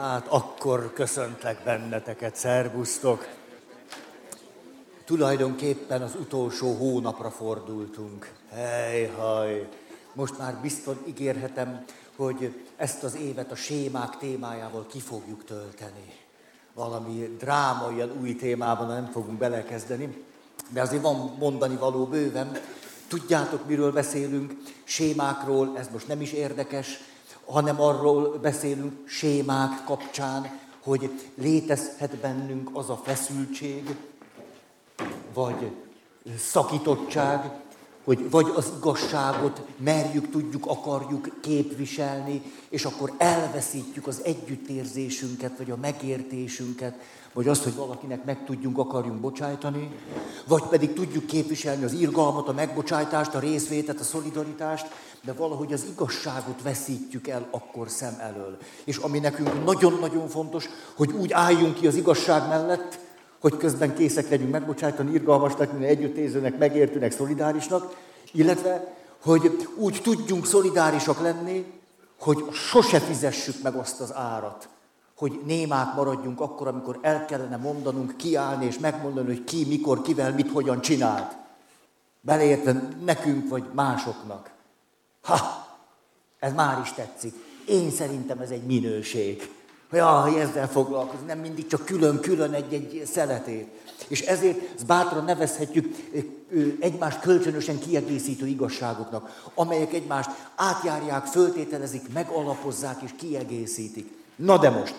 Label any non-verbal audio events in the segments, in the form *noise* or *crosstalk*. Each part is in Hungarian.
Hát akkor köszöntlek benneteket, szervusztok! Tulajdonképpen az utolsó hónapra fordultunk. Hely-haj! Most már biztos ígérhetem, hogy ezt az évet a sémák témájával ki fogjuk tölteni. Valami dráma, ilyen új témában nem fogunk belekezdeni, de azért van mondani való bőven. Tudjátok, miről beszélünk? Sémákról, ez most nem is érdekes, hanem arról beszélünk sémák kapcsán, hogy létezhet bennünk az a feszültség, vagy szakítottság, hogy vagy az igazságot merjük, tudjuk, akarjuk képviselni, és akkor elveszítjük az együttérzésünket, vagy a megértésünket, vagy azt, hogy valakinek meg tudjunk, akarjunk bocsájtani, vagy pedig tudjuk képviselni az irgalmat, a megbocsájtást, a részvétet, a szolidaritást, de valahogy az igazságot veszítjük el akkor szem elől. És ami nekünk nagyon-nagyon fontos, hogy úgy álljunk ki az igazság mellett, hogy közben készek legyünk megbocsájtani, irgalmasnak, együttérzőnek, megértőnek, szolidárisnak, illetve, hogy úgy tudjunk szolidárisak lenni, hogy sose fizessük meg azt az árat, hogy némák maradjunk akkor, amikor el kellene mondanunk, kiállni és megmondani, hogy ki, mikor, kivel, mit, hogyan csinált. Beleértve nekünk vagy másoknak. Ha, ez már is tetszik. Én szerintem ez egy minőség. Jaj, ezzel foglalkozni, nem mindig csak külön-külön egy-egy szeletét. És ezért ezt bátran nevezhetjük egymást kölcsönösen kiegészítő igazságoknak, amelyek egymást átjárják, föltételezik, megalapozzák és kiegészítik. Na de most,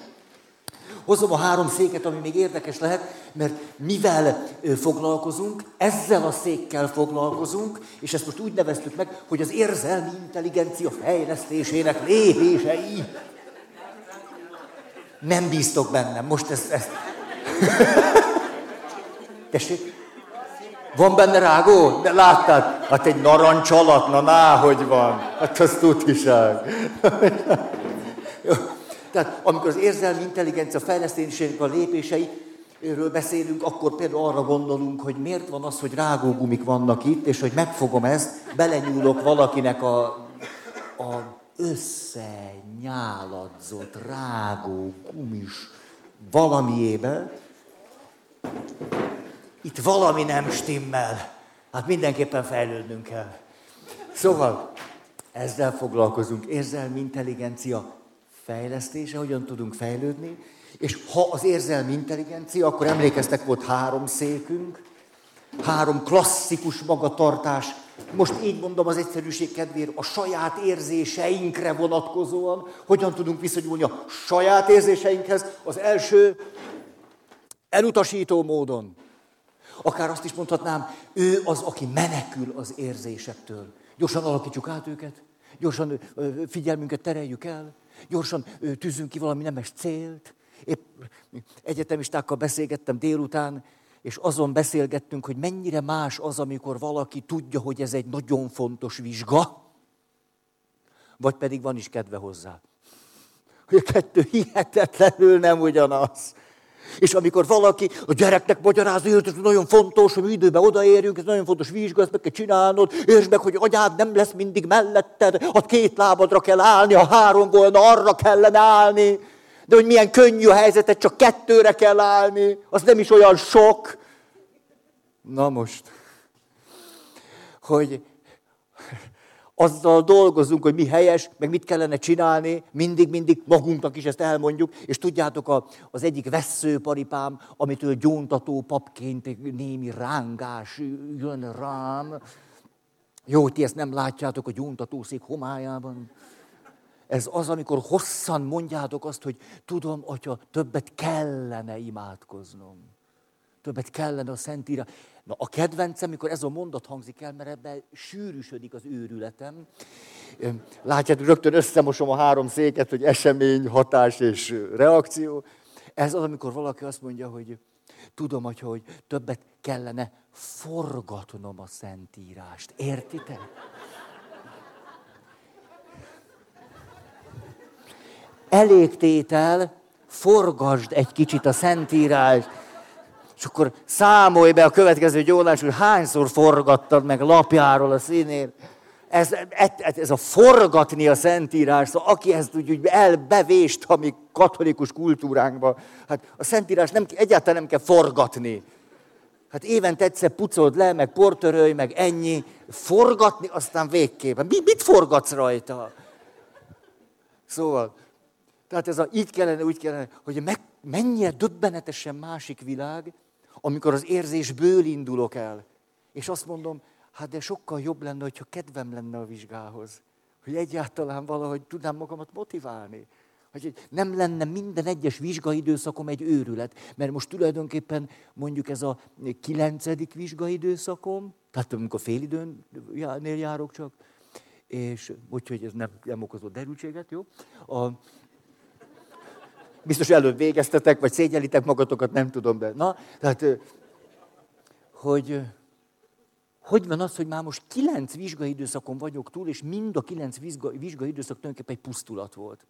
hozom a három széket, ami még érdekes lehet, mert mivel foglalkozunk, ezzel a székkel foglalkozunk, és ezt most úgy neveztük meg, hogy az érzelmi intelligencia fejlesztésének lépései. Nem bíztok bennem, most ezt... ezt... *laughs* Tessék? Van benne rágó? De láttad? Hát egy narancs alatt, na ná, hogy van. Hát az tudkiság. *laughs* Tehát amikor az érzelmi intelligencia fejlesztésének a lépései, Erről beszélünk, akkor például arra gondolunk, hogy miért van az, hogy rágógumik vannak itt, és hogy megfogom ezt, belenyúlok valakinek a, a összenyáladzott rágógumis valamiébe, itt valami nem stimmel. Hát mindenképpen fejlődnünk kell. Szóval ezzel foglalkozunk, érzelmi intelligencia fejlesztése, hogyan tudunk fejlődni, és ha az érzelmi intelligencia, akkor emlékeztek, volt három székünk, három klasszikus magatartás, most így mondom az egyszerűség kedvéért, a saját érzéseinkre vonatkozóan, hogyan tudunk viszonyulni a saját érzéseinkhez. Az első elutasító módon. Akár azt is mondhatnám, ő az, aki menekül az érzésektől. Gyorsan alakítsuk át őket, gyorsan figyelmünket tereljük el, gyorsan tűzünk ki valami nemes célt. Épp egyetemistákkal beszélgettem délután, és azon beszélgettünk, hogy mennyire más az, amikor valaki tudja, hogy ez egy nagyon fontos vizsga, vagy pedig van is kedve hozzá. Hogy a kettő hihetetlenül nem ugyanaz. És amikor valaki a gyereknek magyarázza, hogy ez nagyon fontos, hogy időben odaérjünk, ez nagyon fontos vizsga, ezt meg kell csinálnod, és meg, hogy anyád nem lesz mindig melletted, a két lábadra kell állni, ha három volna, arra kellene állni. De hogy milyen könnyű a helyzetet, csak kettőre kell állni, az nem is olyan sok. Na most, hogy azzal dolgozunk, hogy mi helyes, meg mit kellene csinálni, mindig-mindig magunknak is ezt elmondjuk, és tudjátok, az egyik veszőparipám, amitől gyóntató papként némi rángás jön rám, jó, ti ezt nem látjátok a gyóntatószék homályában. Ez az, amikor hosszan mondjátok azt, hogy tudom, atya, többet kellene imádkoznom. Többet kellene a Szentírás. Na a kedvencem, amikor ez a mondat hangzik el, mert ebben sűrűsödik az őrületem. Látjátok, rögtön összemosom a három széket, hogy esemény, hatás és reakció. Ez az, amikor valaki azt mondja, hogy tudom, hogy többet kellene forgatnom a Szentírást. Értitek? elégtétel, forgasd egy kicsit a Szentírást, és akkor számolj be a következő gyónás, hogy hányszor forgattad meg lapjáról a színét. Ez, ez a forgatni a Szentírás, szóval aki ezt úgy, úgy elbevést a mi katolikus kultúránkba, hát a Szentírás nem, egyáltalán nem kell forgatni. Hát évente egyszer pucold le, meg portörölj, meg ennyi. Forgatni, aztán végképpen. Mi, mit forgatsz rajta? Szóval, tehát ez a így kellene, úgy kellene, hogy meg, mennyire döbbenetesen másik világ, amikor az érzésből indulok el. És azt mondom, hát de sokkal jobb lenne, hogyha kedvem lenne a vizsgához. Hogy egyáltalán valahogy tudnám magamat motiválni. Hogy nem lenne minden egyes vizsgaidőszakom egy őrület. Mert most tulajdonképpen mondjuk ez a kilencedik vizsgaidőszakom, tehát amikor félidőnél járok csak, és úgyhogy ez nem, nem okozott derültséget, jó? A, biztos előbb végeztetek, vagy szégyelitek magatokat, nem tudom, de na, tehát, hogy hogy van az, hogy már most kilenc vizsgai időszakon vagyok túl, és mind a kilenc vizsgai, vizsgai időszak tulajdonképpen egy pusztulat volt.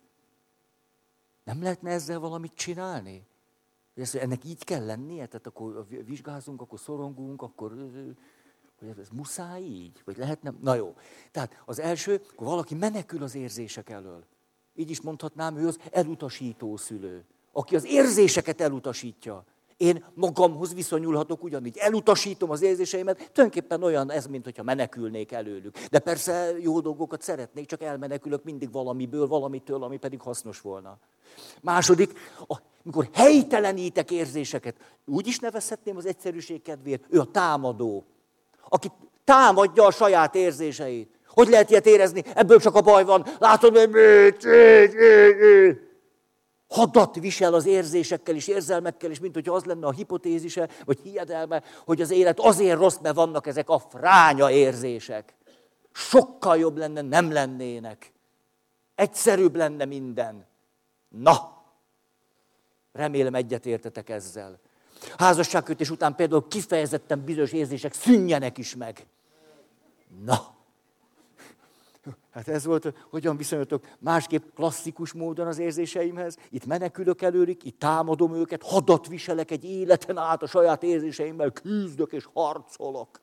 Nem lehetne ezzel valamit csinálni? Hogy ezt, ennek így kell lennie? Tehát akkor vizsgázunk, akkor szorongunk, akkor hogy ez muszáj így? Vagy lehetne? Na jó. Tehát az első, akkor valaki menekül az érzések elől. Így is mondhatnám, ő az elutasító szülő, aki az érzéseket elutasítja. Én magamhoz viszonyulhatok ugyanígy. Elutasítom az érzéseimet, tulajdonképpen olyan ez, mint hogyha menekülnék előlük. De persze jó dolgokat szeretnék, csak elmenekülök mindig valamiből, valamitől, ami pedig hasznos volna. Második, amikor helytelenítek érzéseket, úgy is nevezhetném az egyszerűség kedvéért, ő a támadó, aki támadja a saját érzéseit. Hogy lehet ilyet érezni? Ebből csak a baj van. Látod, hogy hadat visel az érzésekkel és érzelmekkel, és mint hogyha az lenne a hipotézise, vagy hiedelme, hogy az élet azért rossz, mert vannak ezek a fránya érzések. Sokkal jobb lenne, nem lennének. Egyszerűbb lenne minden. Na, remélem egyetértetek ezzel. Házasságkötés után például kifejezetten bizonyos érzések szűnjenek is meg. Na, Hát ez volt, hogyan viszonyultok másképp klasszikus módon az érzéseimhez. Itt menekülök előrik, itt támadom őket, hadat viselek egy életen át a saját érzéseimmel, küzdök és harcolok.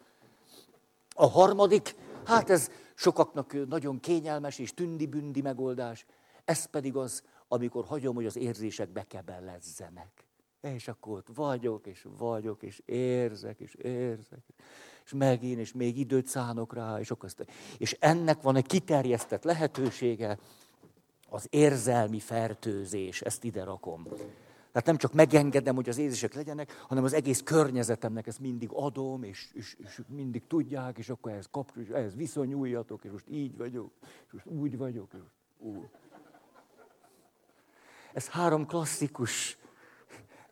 A harmadik, hát ez sokaknak nagyon kényelmes és tündi-bündi megoldás. Ez pedig az, amikor hagyom, hogy az érzések bekebelezzenek. És akkor ott vagyok, és vagyok, és érzek, és érzek és megint, és még időt szánok rá, és okozta. És ennek van egy kiterjesztett lehetősége, az érzelmi fertőzés, ezt ide rakom. Tehát nem csak megengedem, hogy az érzések legyenek, hanem az egész környezetemnek ezt mindig adom, és, és, és mindig tudják, és akkor ehhez, kap, és ehhez viszonyuljatok, és most így vagyok, és most úgy vagyok, és úgy. Ez három klasszikus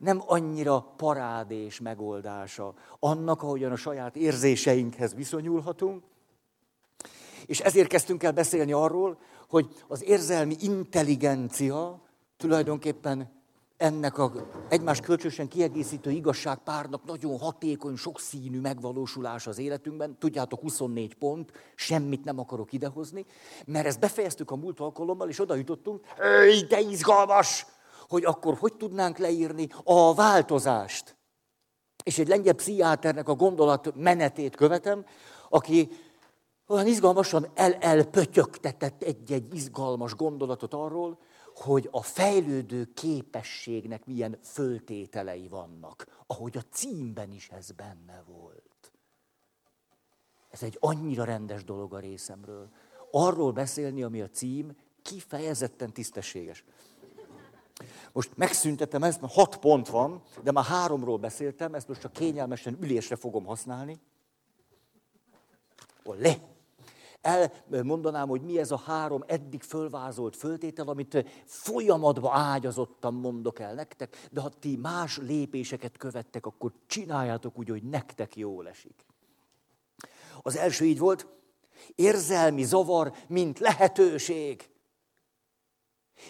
nem annyira parádés megoldása annak, ahogyan a saját érzéseinkhez viszonyulhatunk. És ezért kezdtünk el beszélni arról, hogy az érzelmi intelligencia tulajdonképpen ennek a egymás kölcsösen kiegészítő igazságpárnak nagyon hatékony, sokszínű megvalósulása az életünkben. Tudjátok, 24 pont, semmit nem akarok idehozni, mert ezt befejeztük a múlt alkalommal, és oda jutottunk, de izgalmas! Hogy akkor hogy tudnánk leírni a változást. És egy lengyel pszichiáternek a gondolat menetét követem, aki olyan izgalmasan el-elpötyögtetett egy-egy izgalmas gondolatot arról, hogy a fejlődő képességnek milyen föltételei vannak, ahogy a címben is ez benne volt. Ez egy annyira rendes dolog a részemről. Arról beszélni, ami a cím, kifejezetten tisztességes. Most megszüntetem ezt, mert hat pont van, de már háromról beszéltem, ezt most csak kényelmesen ülésre fogom használni. le. Elmondanám, hogy mi ez a három eddig fölvázolt föltétel, amit folyamatban ágyazottan mondok el nektek, de ha ti más lépéseket követtek, akkor csináljátok úgy, hogy nektek jól esik. Az első így volt, érzelmi zavar, mint lehetőség.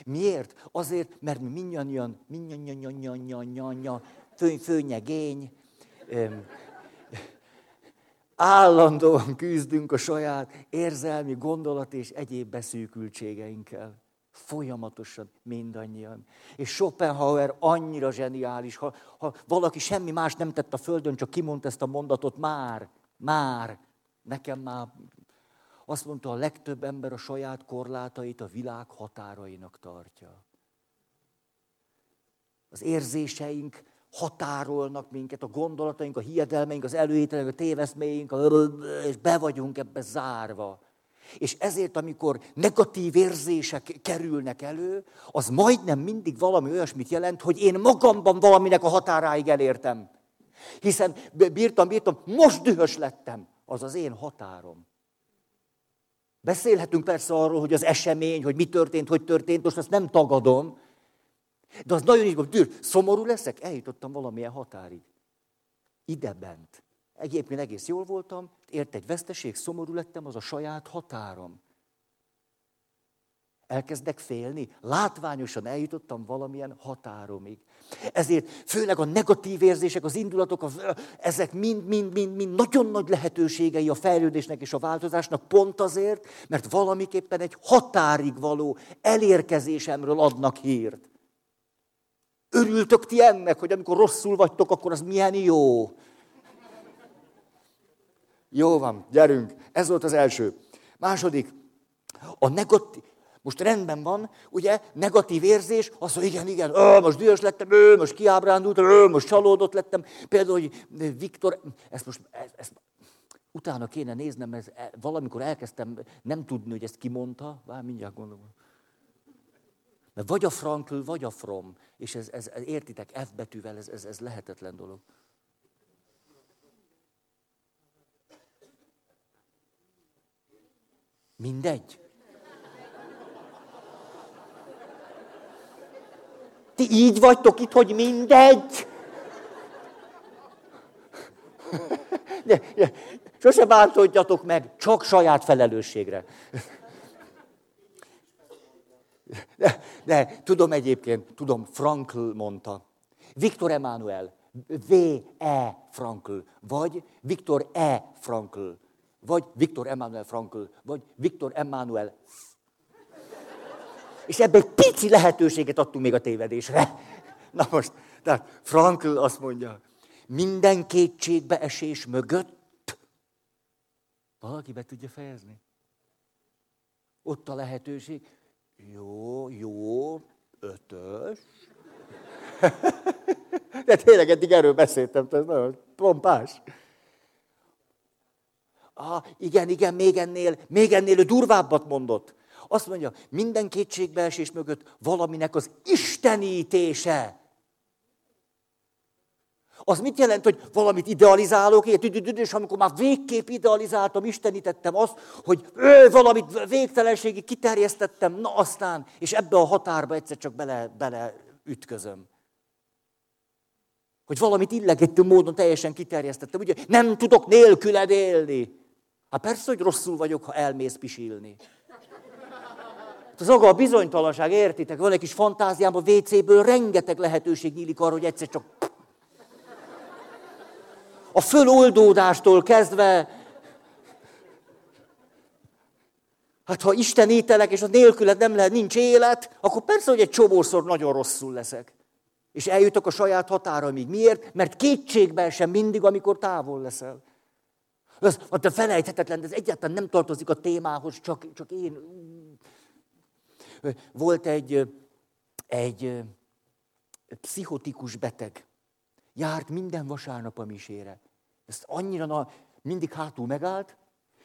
Miért? Azért, mert mi mindannyian, fő, főnyegény, állandóan küzdünk a saját érzelmi, gondolat és egyéb beszűkültségeinkkel. Folyamatosan mindannyian. És Schopenhauer annyira zseniális, ha, ha valaki semmi más nem tett a földön, csak kimondta ezt a mondatot, már, már, nekem már Azt mondta, a legtöbb ember a saját korlátait a világ határainak tartja. Az érzéseink határolnak minket, a gondolataink, a hiedelmeink, az előételek, a téveszméink, és be vagyunk ebbe zárva. És ezért, amikor negatív érzések kerülnek elő, az majdnem mindig valami olyasmit jelent, hogy én magamban valaminek a határáig elértem. Hiszen bírtam, bírtam, most dühös lettem. Az az én határom. Beszélhetünk persze arról, hogy az esemény, hogy mi történt, hogy történt, most azt nem tagadom, de az nagyon így van, dűr, szomorú leszek? Eljutottam valamilyen határig. Ide bent. Egyébként egész jól voltam, ért egy veszteség, szomorú lettem, az a saját határom. Elkezdek félni, látványosan eljutottam valamilyen határomig. Ezért főleg a negatív érzések, az indulatok, az, ezek mind-mind-mind nagyon nagy lehetőségei a fejlődésnek és a változásnak, pont azért, mert valamiképpen egy határig való elérkezésemről adnak hírt. Örültök ti ennek, hogy amikor rosszul vagytok, akkor az milyen jó. Jó van, gyerünk. Ez volt az első. Második, a negatív, most rendben van, ugye, negatív érzés, az, hogy igen, igen, ö, most dühös lettem, ö, most kiábrándultam, ö, most csalódott lettem. Például, hogy Viktor, ezt most, ezt, ezt utána kéne néznem, ez, e, valamikor elkezdtem nem tudni, hogy ezt kimondta, vár, mindjárt gondolom. Mert vagy a Frankl, vagy a From, és ez, ez, ez értitek, F betűvel, ez, ez, ez lehetetlen dolog. Mindegy. Ti így vagytok itt, hogy mindegy. De, de, sose bántódjatok meg, csak saját felelősségre. De, de tudom egyébként, tudom, Frankl mondta. Viktor Emanuel, V.E. Frankl, vagy Viktor E. Frankl, vagy Viktor Emanuel Frankl, vagy Viktor Emanuel és ebben egy pici lehetőséget adtunk még a tévedésre. Na most, tehát Frankl azt mondja, minden kétségbeesés mögött valaki be tudja fejezni. Ott a lehetőség. Jó, jó, ötös. *laughs* De tényleg eddig erről beszéltem, ez nagyon pompás. Ah, igen, igen, még ennél, még ennél durvábbat mondott. Azt mondja, minden kétségbeesés mögött valaminek az istenítése. Az mit jelent, hogy valamit idealizálok, és amikor már végképp idealizáltam, istenítettem azt, hogy ő, valamit végtelenségig kiterjesztettem, na aztán, és ebbe a határba egyszer csak bele, bele ütközöm. Hogy valamit illegitim módon teljesen kiterjesztettem. Ugye nem tudok nélküled élni. Hát persze, hogy rosszul vagyok, ha elmész pisilni. Az aga a bizonytalanság, értitek? Van egy kis fantáziám, a WC-ből rengeteg lehetőség nyílik arra, hogy egyszer csak... A föloldódástól kezdve... Hát ha Isten ételek, és a nélküled nem lehet, nincs élet, akkor persze, hogy egy csomószor nagyon rosszul leszek. És eljutok a saját határaimig. Miért? Mert kétségbe sem mindig, amikor távol leszel. Ez, hát felejthetetlen, de ez egyáltalán nem tartozik a témához, csak, csak én volt egy, egy pszichotikus beteg. Járt minden vasárnap a misére. Ezt annyira na, mindig hátul megállt,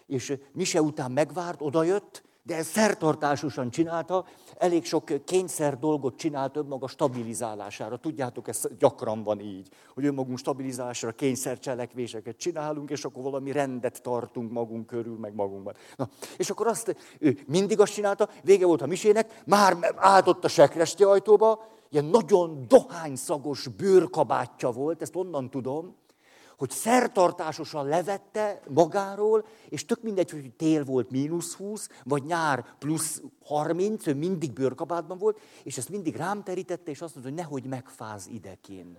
és mise után megvárt, odajött, de ezt szertartásosan csinálta, elég sok kényszer dolgot csinált önmaga stabilizálására. Tudjátok, ez gyakran van így, hogy önmagunk stabilizálására kényszer cselekvéseket csinálunk, és akkor valami rendet tartunk magunk körül, meg magunkban. Na, és akkor azt, ő mindig azt csinálta, vége volt a misének, már állt ott a sekresti ajtóba, ilyen nagyon dohányszagos bőrkabátja volt, ezt onnan tudom, hogy szertartásosan levette magáról, és tök mindegy, hogy tél volt mínusz 20, vagy nyár plusz 30, ő mindig bőrkabátban volt, és ezt mindig rám terítette, és azt mondta, hogy nehogy megfáz idekin.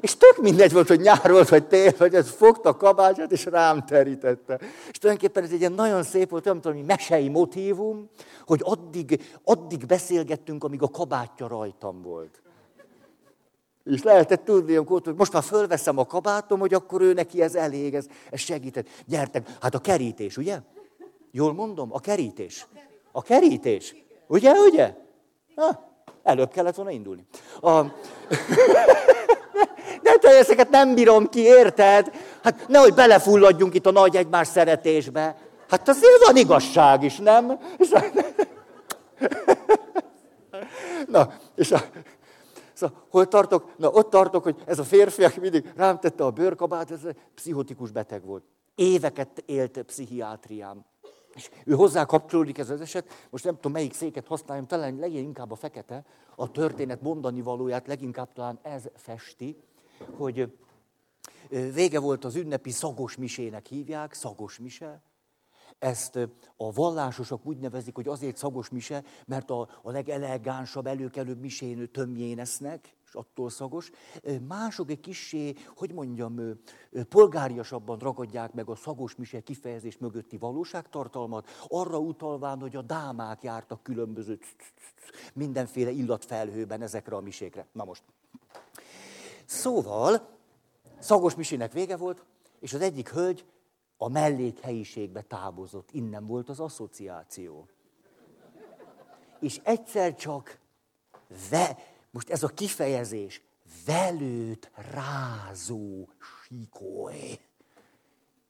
És tök mindegy volt, hogy nyár volt, vagy tél, vagy ez fogta a kabátját, és rám terítette. És tulajdonképpen ez egy ilyen nagyon szép volt, nem tudom, mesei motívum, hogy addig, addig beszélgettünk, amíg a kabátja rajtam volt. És lehetett tudni, hogy most már fölveszem a kabátom, hogy akkor ő neki ez elég, ez, ez segített. Gyertek, hát a kerítés, ugye? Jól mondom? A kerítés. A kerítés. Ugye, ugye? Ha, előbb kellett volna indulni. A... *laughs* De te ezeket nem bírom ki, érted? Hát nehogy belefulladjunk itt a nagy egymás szeretésbe. Hát azért van igazság is, nem? *laughs* Na, és a, szóval, hol tartok? Na, ott tartok, hogy ez a férfi, aki mindig rám tette a bőrkabát, ez pszichotikus beteg volt. Éveket élt pszichiátriám. És ő hozzá kapcsolódik ez az eset, most nem tudom melyik széket használjam, talán legyen inkább a fekete, a történet mondani valóját leginkább talán ez festi, hogy vége volt az ünnepi szagos misének hívják, szagos mise, ezt a vallásosok úgy nevezik, hogy azért szagos mise, mert a, a legelegánsabb, előkelőbb misén tömjén esznek, és attól szagos. Mások egy kissé, hogy mondjam, polgáriasabban ragadják meg a szagos mise kifejezés mögötti valóságtartalmat, arra utalván, hogy a dámák jártak különböző mindenféle illatfelhőben ezekre a misékre. Na most. Szóval, szagos misének vége volt, és az egyik hölgy a mellékhelyiségbe távozott. Innen volt az asszociáció. És egyszer csak, ve, most ez a kifejezés, velőt rázó sikoly.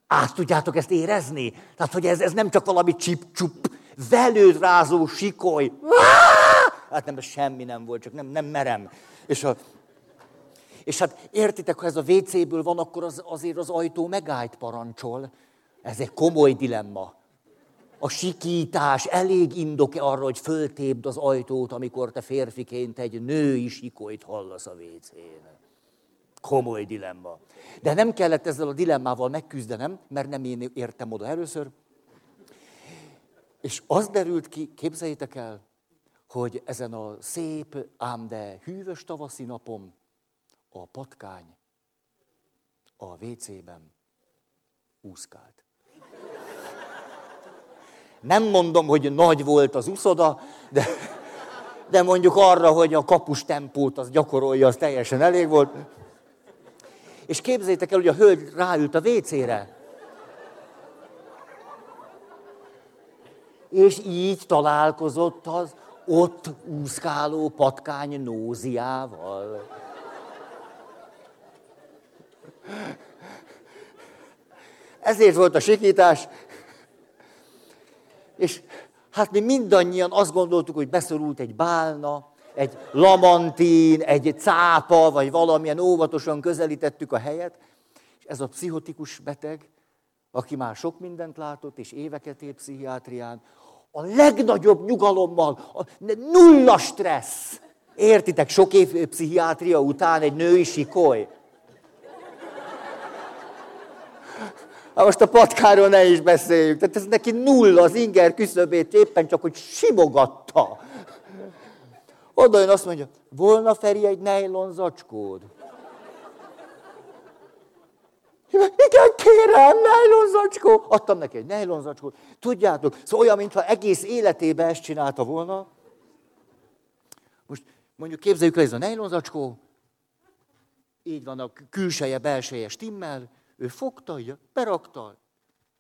Át tudjátok ezt érezni? Tehát, hogy ez, ez nem csak valami csip-csup, velőt rázó sikoly. Hát nem, semmi nem volt, csak nem, nem merem. És, a, és hát értitek, ha ez a WC-ből van, akkor az, azért az ajtó megállt parancsol. Ez egy komoly dilemma. A sikítás elég indok arra, hogy föltépd az ajtót, amikor te férfiként egy női sikolyt hallasz a WC-n. Komoly dilemma. De nem kellett ezzel a dilemmával megküzdenem, mert nem én értem oda először. És az derült ki, képzeljétek el, hogy ezen a szép, ám de hűvös tavaszi napon a patkány a WC-ben úszkált. Nem mondom, hogy nagy volt az uszoda, de, de mondjuk arra, hogy a kapus tempót az gyakorolja, az teljesen elég volt. És képzeljétek el, hogy a hölgy ráült a vécére. És így találkozott az ott úszkáló patkány nóziával. Ezért volt a sikítás. És hát mi mindannyian azt gondoltuk, hogy beszorult egy bálna, egy lamantin, egy cápa, vagy valamilyen óvatosan közelítettük a helyet. És ez a pszichotikus beteg, aki már sok mindent látott, és éveket élt pszichiátrián, a legnagyobb nyugalommal, a nulla stressz. Értitek, sok év pszichiátria után egy női sikoly. Most a patkáról ne is beszéljük. Tehát ez neki nulla az inger küszöbét éppen csak, hogy simogatta. Oda jön azt mondja, volna Feri egy nejlon zacskód? Igen, kérem, nejlon zacskó. Adtam neki egy nejlon zacskót. Tudjátok, szóval olyan, mintha egész életében ezt csinálta volna. Most mondjuk képzeljük el, ez a nejlon zacskó. Így van a külseje, belseje stimmel ő fogta, így berakta,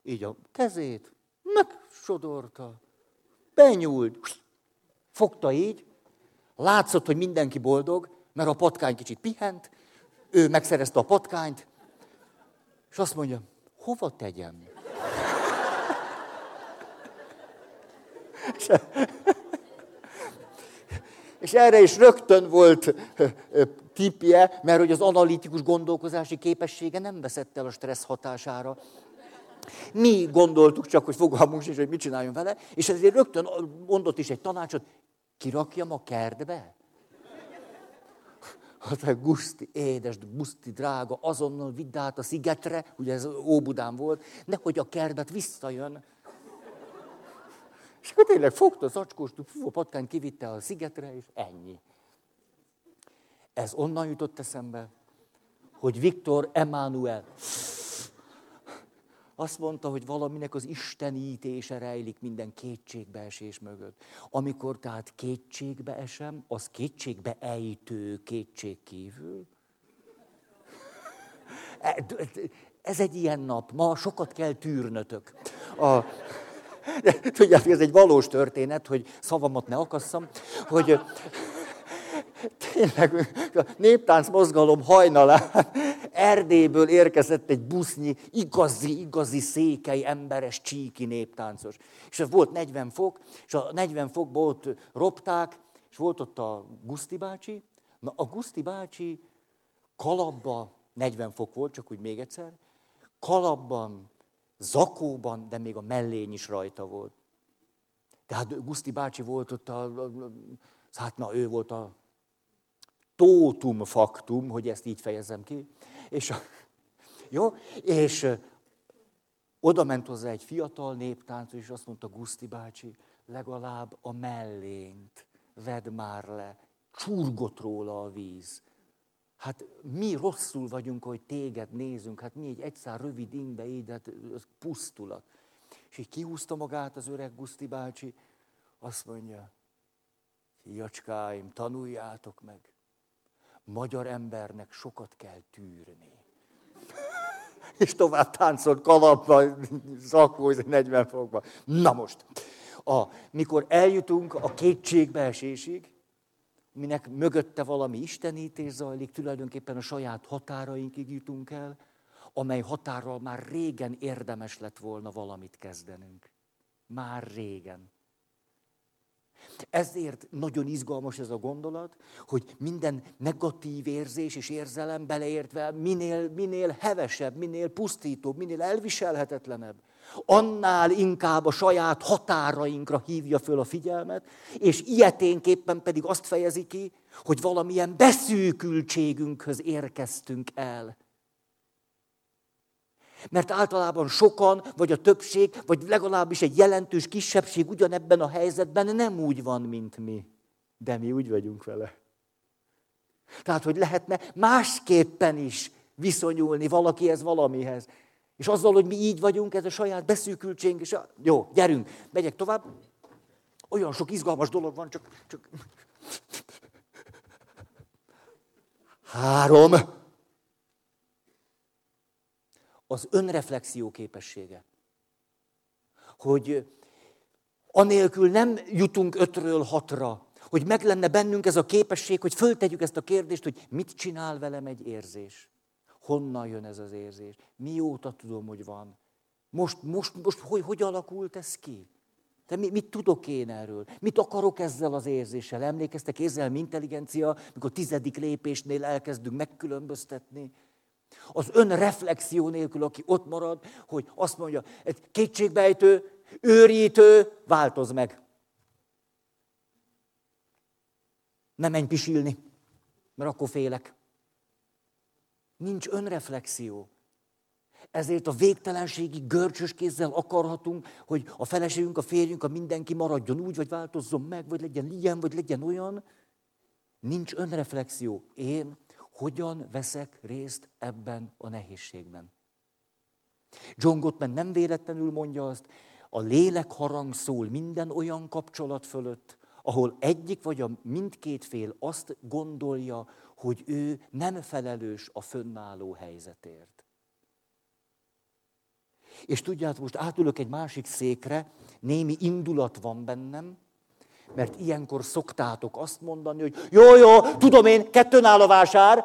így a kezét, megsodorta, benyúlt, fogta így, látszott, hogy mindenki boldog, mert a patkány kicsit pihent, ő megszerezte a patkányt, és azt mondja, hova tegyem? *laughs* És erre is rögtön volt tipje, mert hogy az analitikus gondolkozási képessége nem veszett el a stressz hatására. Mi gondoltuk csak, hogy fogalmunk is, hogy mit csináljon vele, és ezért rögtön mondott is egy tanácsot, kirakjam a kertbe? Hát Guszti, édes, Guszti, drága, azonnal vidd át a szigetre, ugye ez Óbudán volt, nehogy a kertbe visszajön. És akkor tényleg fogta az acskós, a patkány kivitte a szigetre, és ennyi. Ez onnan jutott eszembe, hogy Viktor Emmanuel azt mondta, hogy valaminek az istenítése rejlik minden kétségbeesés mögött. Amikor tehát kétségbe esem, az kétségbe ejtő kétség kívül. Ez egy ilyen nap. Ma sokat kell tűrnötök. A... tudjátok, ez egy valós történet, hogy szavamat ne akasszam, hogy tényleg a néptánc mozgalom hajnalán Erdélyből érkezett egy busznyi, igazi, igazi székely, emberes, csíki néptáncos. És volt 40 fok, és a 40 fokban ott ropták, és volt ott a Guszti bácsi. Na, a Guszti bácsi kalapba, 40 fok volt, csak úgy még egyszer, kalapban, zakóban, de még a mellény is rajta volt. Tehát Guszti bácsi volt ott a, hát na, ő volt a tótum faktum, hogy ezt így fejezem ki. És, jó, és oda ment hozzá egy fiatal néptánc, és azt mondta Guszti bácsi, legalább a mellényt vedd már le, csurgott róla a víz. Hát mi rosszul vagyunk, hogy téged nézünk, hát mi egy egyszer rövid ingbe így, hát ez pusztulat. És így kihúzta magát az öreg Guszti bácsi, azt mondja, fiacskáim, tanuljátok meg, magyar embernek sokat kell tűrni. *laughs* És tovább táncolt kalapba, zakó, 40 fokba. Na most, a, mikor eljutunk a kétségbeesésig, minek mögötte valami istenítés zajlik, tulajdonképpen a saját határainkig jutunk el, amely határral már régen érdemes lett volna valamit kezdenünk. Már régen. Ezért nagyon izgalmas ez a gondolat, hogy minden negatív érzés és érzelem beleértve minél, minél hevesebb, minél pusztítóbb, minél elviselhetetlenebb, annál inkább a saját határainkra hívja föl a figyelmet, és ilyeténképpen pedig azt fejezi ki, hogy valamilyen beszűkültségünkhöz érkeztünk el. Mert általában sokan, vagy a többség, vagy legalábbis egy jelentős kisebbség ugyanebben a helyzetben nem úgy van, mint mi. De mi úgy vagyunk vele. Tehát, hogy lehetne másképpen is viszonyulni valakihez valamihez. És azzal, hogy mi így vagyunk, ez a saját beszűkültségünk, és a... jó, gyerünk, megyek tovább. Olyan sok izgalmas dolog van, csak... csak... Három az önreflexió képessége. Hogy anélkül nem jutunk ötről hatra, hogy meg lenne bennünk ez a képesség, hogy föltegyük ezt a kérdést, hogy mit csinál velem egy érzés. Honnan jön ez az érzés? Mióta tudom, hogy van? Most, most, most hogy, hogy alakult ez ki? De mit, mit tudok én erről? Mit akarok ezzel az érzéssel? Emlékeztek érzelmi intelligencia, mikor tizedik lépésnél elkezdünk megkülönböztetni? Az önreflexió nélkül, aki ott marad, hogy azt mondja, egy kétségbejtő, őrítő, változ meg. Nem menj pisilni, mert akkor félek. Nincs önreflexió. Ezért a végtelenségi görcsös kézzel akarhatunk, hogy a feleségünk, a férjünk, a mindenki maradjon úgy, vagy változzon meg, vagy legyen ilyen, vagy legyen olyan. Nincs önreflexió. Én hogyan veszek részt ebben a nehézségben. John Gottman nem véletlenül mondja azt, a lélek harang szól minden olyan kapcsolat fölött, ahol egyik vagy a mindkét fél azt gondolja, hogy ő nem felelős a fönnálló helyzetért. És tudjátok, most átülök egy másik székre, némi indulat van bennem, mert ilyenkor szoktátok azt mondani, hogy jó, jó, tudom én, kettőn áll a vásár.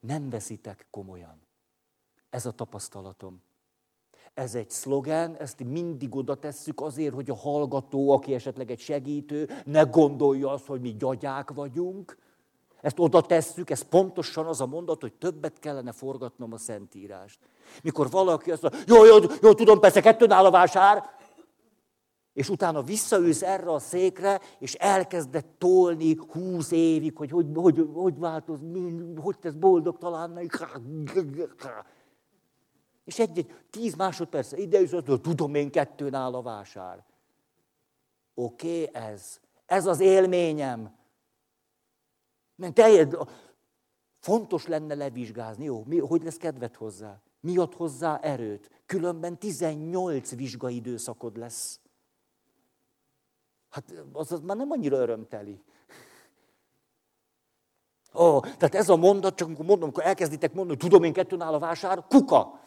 Nem veszitek komolyan. Ez a tapasztalatom. Ez egy szlogen, ezt mindig oda tesszük azért, hogy a hallgató, aki esetleg egy segítő, ne gondolja azt, hogy mi gyagyák vagyunk. Ezt oda tesszük, ez pontosan az a mondat, hogy többet kellene forgatnom a Szentírást. Mikor valaki azt mondja, jó, jó, jó, tudom, persze kettőn áll a vásár, és utána visszaülsz erre a székre, és elkezdett tolni húsz évig, hogy hogy, hogy, hogy változ, hogy tesz boldog talán. És egy-egy tíz másodperc ide hogy tudom én, kettőn áll a vásár. Oké, okay, ez. Ez az élményem. Mert teljed, fontos lenne levizsgázni. Jó, mi, hogy lesz kedved hozzá? Mi ad hozzá erőt? Különben 18 vizsgai időszakod lesz. Hát az, az már nem annyira örömteli. Ó, oh, tehát ez a mondat, csak amikor mondom, amikor elkezditek mondani, hogy tudom én kettőn áll a vásár, kuka.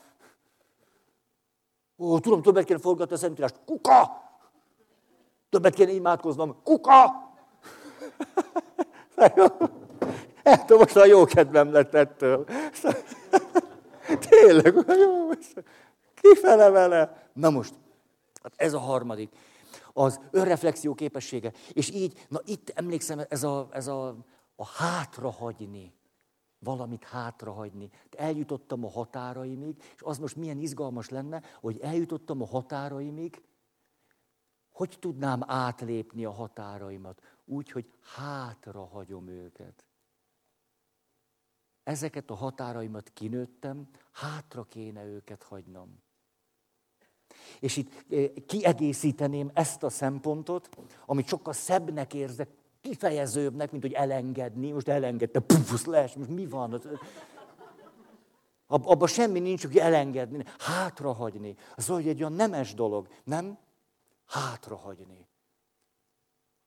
Ó, tudom, többet kéne forgatni a Szentírást. Kuka! Többet kéne imádkoznom. Kuka! *laughs* Hát most a jó kedvem lett ettől. Tényleg, jó. Kifele vele. Na most, hát ez a harmadik. Az önreflexió képessége. És így, na itt emlékszem, ez a, ez a, a hátrahagyni valamit hátrahagyni. Eljutottam a határaimig, és az most milyen izgalmas lenne, hogy eljutottam a határaimig, hogy tudnám átlépni a határaimat? Úgy, hogy hátra hagyom őket. Ezeket a határaimat kinőttem, hátra kéne őket hagynom. És itt eh, kiegészíteném ezt a szempontot, amit sokkal szebbnek érzek, kifejezőbbnek, mint hogy elengedni. Most elengedte, pufusz, les, most mi van? Abban semmi nincs, hogy elengedni, hátrahagyni. Az hogy egy olyan nemes dolog, nem? Hátrahagyni.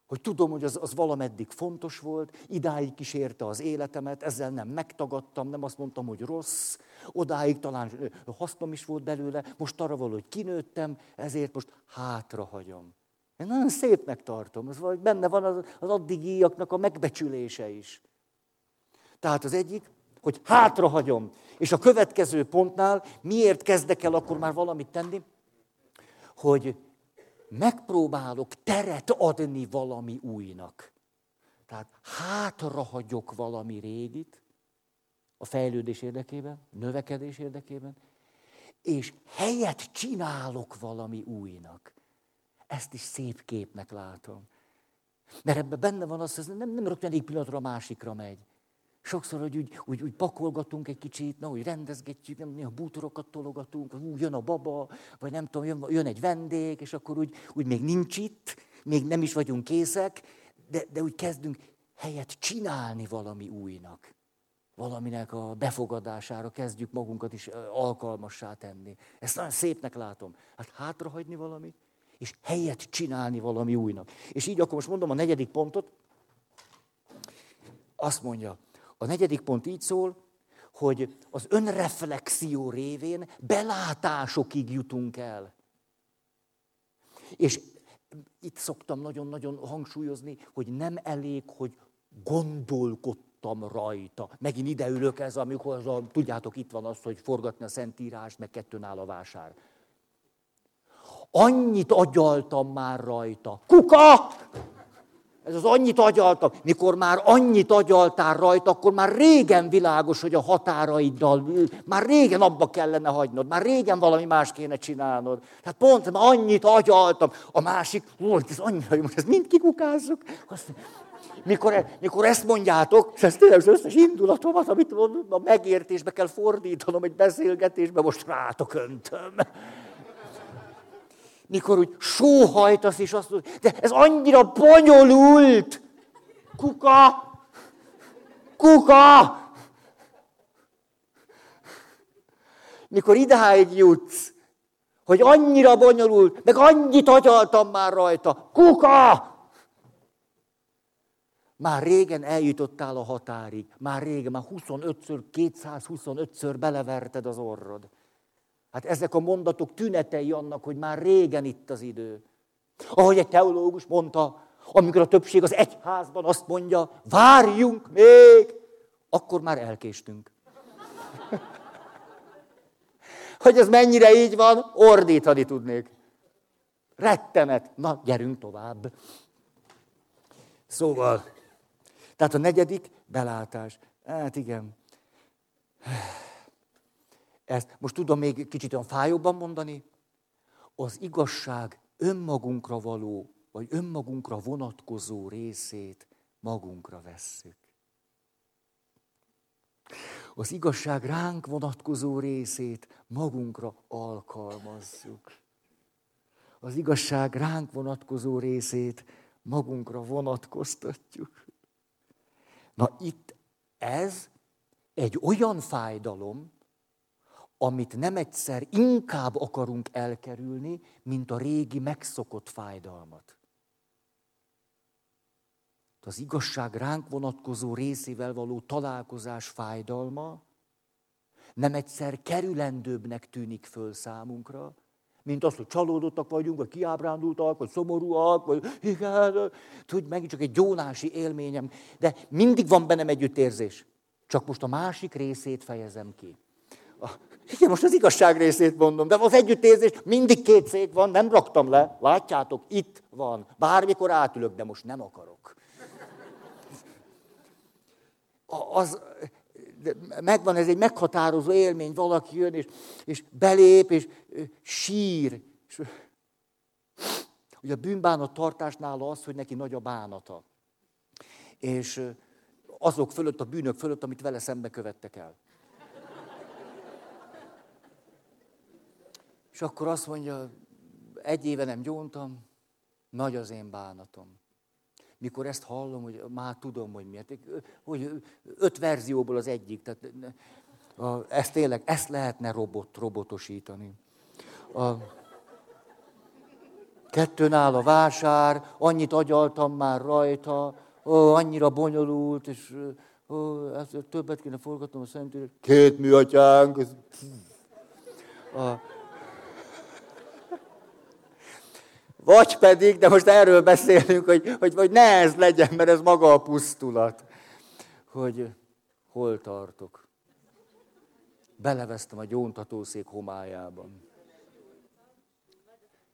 Hogy tudom, hogy az, az valameddig fontos volt, idáig kísérte az életemet, ezzel nem megtagadtam, nem azt mondtam, hogy rossz, odáig talán hasznom is volt belőle, most arra valahogy kinőttem, ezért most hátrahagyom. Én nagyon szépnek tartom, az vagy benne van az, az addigiaknak a megbecsülése is. Tehát az egyik, hogy hátrahagyom. És a következő pontnál miért kezdek el akkor már valamit tenni? Hogy megpróbálok teret adni valami újnak. Tehát hátrahagyok valami régit, a fejlődés érdekében, növekedés érdekében, és helyet csinálok valami újnak. Ezt is szép képnek látom. Mert ebben benne van az, hogy nem, nem rögtön egyik pillanatra a másikra megy. Sokszor, hogy úgy, úgy, úgy pakolgatunk egy kicsit, na, úgy rendezgetjük, nem, néha bútorokat tologatunk, úgy jön a baba, vagy nem tudom, jön, jön egy vendég, és akkor úgy, úgy még nincs itt, még nem is vagyunk készek, de, de úgy kezdünk helyet csinálni valami újnak. Valaminek a befogadására kezdjük magunkat is alkalmassá tenni. Ezt nagyon szépnek látom. Hát hátrahagyni valamit, és helyet csinálni valami újnak. És így akkor most mondom a negyedik pontot. Azt mondja, a negyedik pont így szól, hogy az önreflexió révén belátásokig jutunk el. És itt szoktam nagyon-nagyon hangsúlyozni, hogy nem elég, hogy gondolkodtam rajta. Megint ide ülök ez, amikor az a, tudjátok, itt van az, hogy forgatni a Szentírást, meg kettőn áll a vásár. Annyit agyaltam már rajta. Kuka! Ez az annyit agyaltam. Mikor már annyit agyaltál rajta, akkor már régen világos, hogy a határaiddal, már régen abba kellene hagynod, már régen valami más kéne csinálnod. Tehát pont már annyit agyaltam. A másik, ó, ez annyira jó, most ezt mind kikukázzuk. Azt, mikor, e, mikor ezt mondjátok, és ez tényleg az összes indulatomat, amit a megértésbe kell fordítanom egy beszélgetésbe, most rátok öntöm mikor úgy sóhajtasz, és azt mondod, de ez annyira bonyolult! Kuka! Kuka! Mikor idáig jutsz, hogy annyira bonyolult, meg annyit agyaltam már rajta. Kuka! Már régen eljutottál a határig. Már régen, már 25-ször, 225-ször beleverted az orrod. Hát ezek a mondatok tünetei annak, hogy már régen itt az idő. Ahogy egy teológus mondta, amikor a többség az egyházban azt mondja, várjunk még, akkor már elkéstünk. *laughs* hogy ez mennyire így van, ordítani tudnék. Rettenet. Na, gyerünk tovább. Szóval, tehát a negyedik belátás. Hát igen. Ezt most tudom még kicsit olyan fájóbban mondani. Az igazság önmagunkra való, vagy önmagunkra vonatkozó részét magunkra vesszük. Az igazság ránk vonatkozó részét magunkra alkalmazzuk. Az igazság ránk vonatkozó részét magunkra vonatkoztatjuk. Na itt ez egy olyan fájdalom, amit nem egyszer inkább akarunk elkerülni, mint a régi megszokott fájdalmat. Az igazság ránk vonatkozó részével való találkozás fájdalma nem egyszer kerülendőbbnek tűnik föl számunkra, mint az, hogy csalódottak vagyunk, vagy kiábrándultak, vagy szomorúak, vagy igen, tudj, megint csak egy gyónási élményem. De mindig van bennem együttérzés. Csak most a másik részét fejezem ki. A, igen, most az igazság részét mondom, de az együttérzés mindig két szék van, nem raktam le. Látjátok, itt van. Bármikor átülök, de most nem akarok. Az, megvan ez egy meghatározó élmény, valaki jön, és, és belép, és sír. És, ugye a bűnbánat tartásnál az, hogy neki nagy a bánata. És azok fölött, a bűnök fölött, amit vele szembe követtek el. És akkor azt mondja, egy éve nem gyóntam, nagy az én bánatom. Mikor ezt hallom, hogy már tudom, hogy miért. Hogy öt verzióból az egyik. Tehát, ezt tényleg, ezt lehetne robot, robotosítani. A, kettőn áll a vásár, annyit agyaltam már rajta, ó, annyira bonyolult, és ó, ezt többet kéne forgatnom a szentűrét. Két műatyánk. A, vagy pedig, de most erről beszélünk, hogy, hogy, hogy ne ez legyen, mert ez maga a pusztulat. Hogy hol tartok. Belevesztem a gyóntatószék homályában.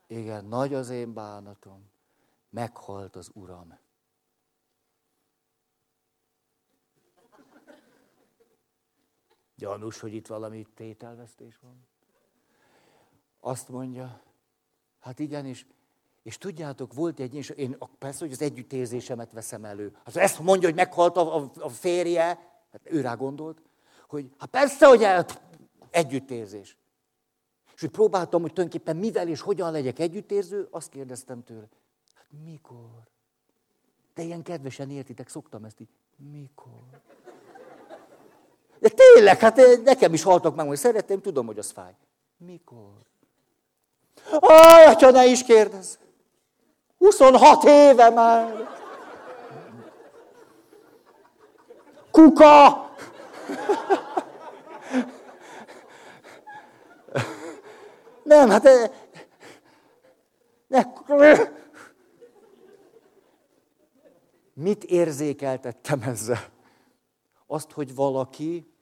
Igen, nagy az én bánatom. Meghalt az Uram. Gyanús, hogy itt valami tételvesztés van. Azt mondja, hát igen, és, tudjátok, volt egy, és én persze, hogy az együttérzésemet veszem elő. Hát ezt mondja, hogy meghalt a, a, a férje, hát ő rá gondolt, hogy hát persze, hogy el, együttérzés. És hogy próbáltam, hogy tulajdonképpen mivel és hogyan legyek együttérző, azt kérdeztem tőle, hát mikor? De ilyen kedvesen értitek, szoktam ezt így, mikor? De tényleg, hát nekem is haltak meg, hogy szeretem, tudom, hogy az fáj. Mikor? Aj, atya, ne is kérdezz! 26 éve már! Kuka! Nem, hát... Ne. Mit érzékeltettem ezzel? Azt, hogy valaki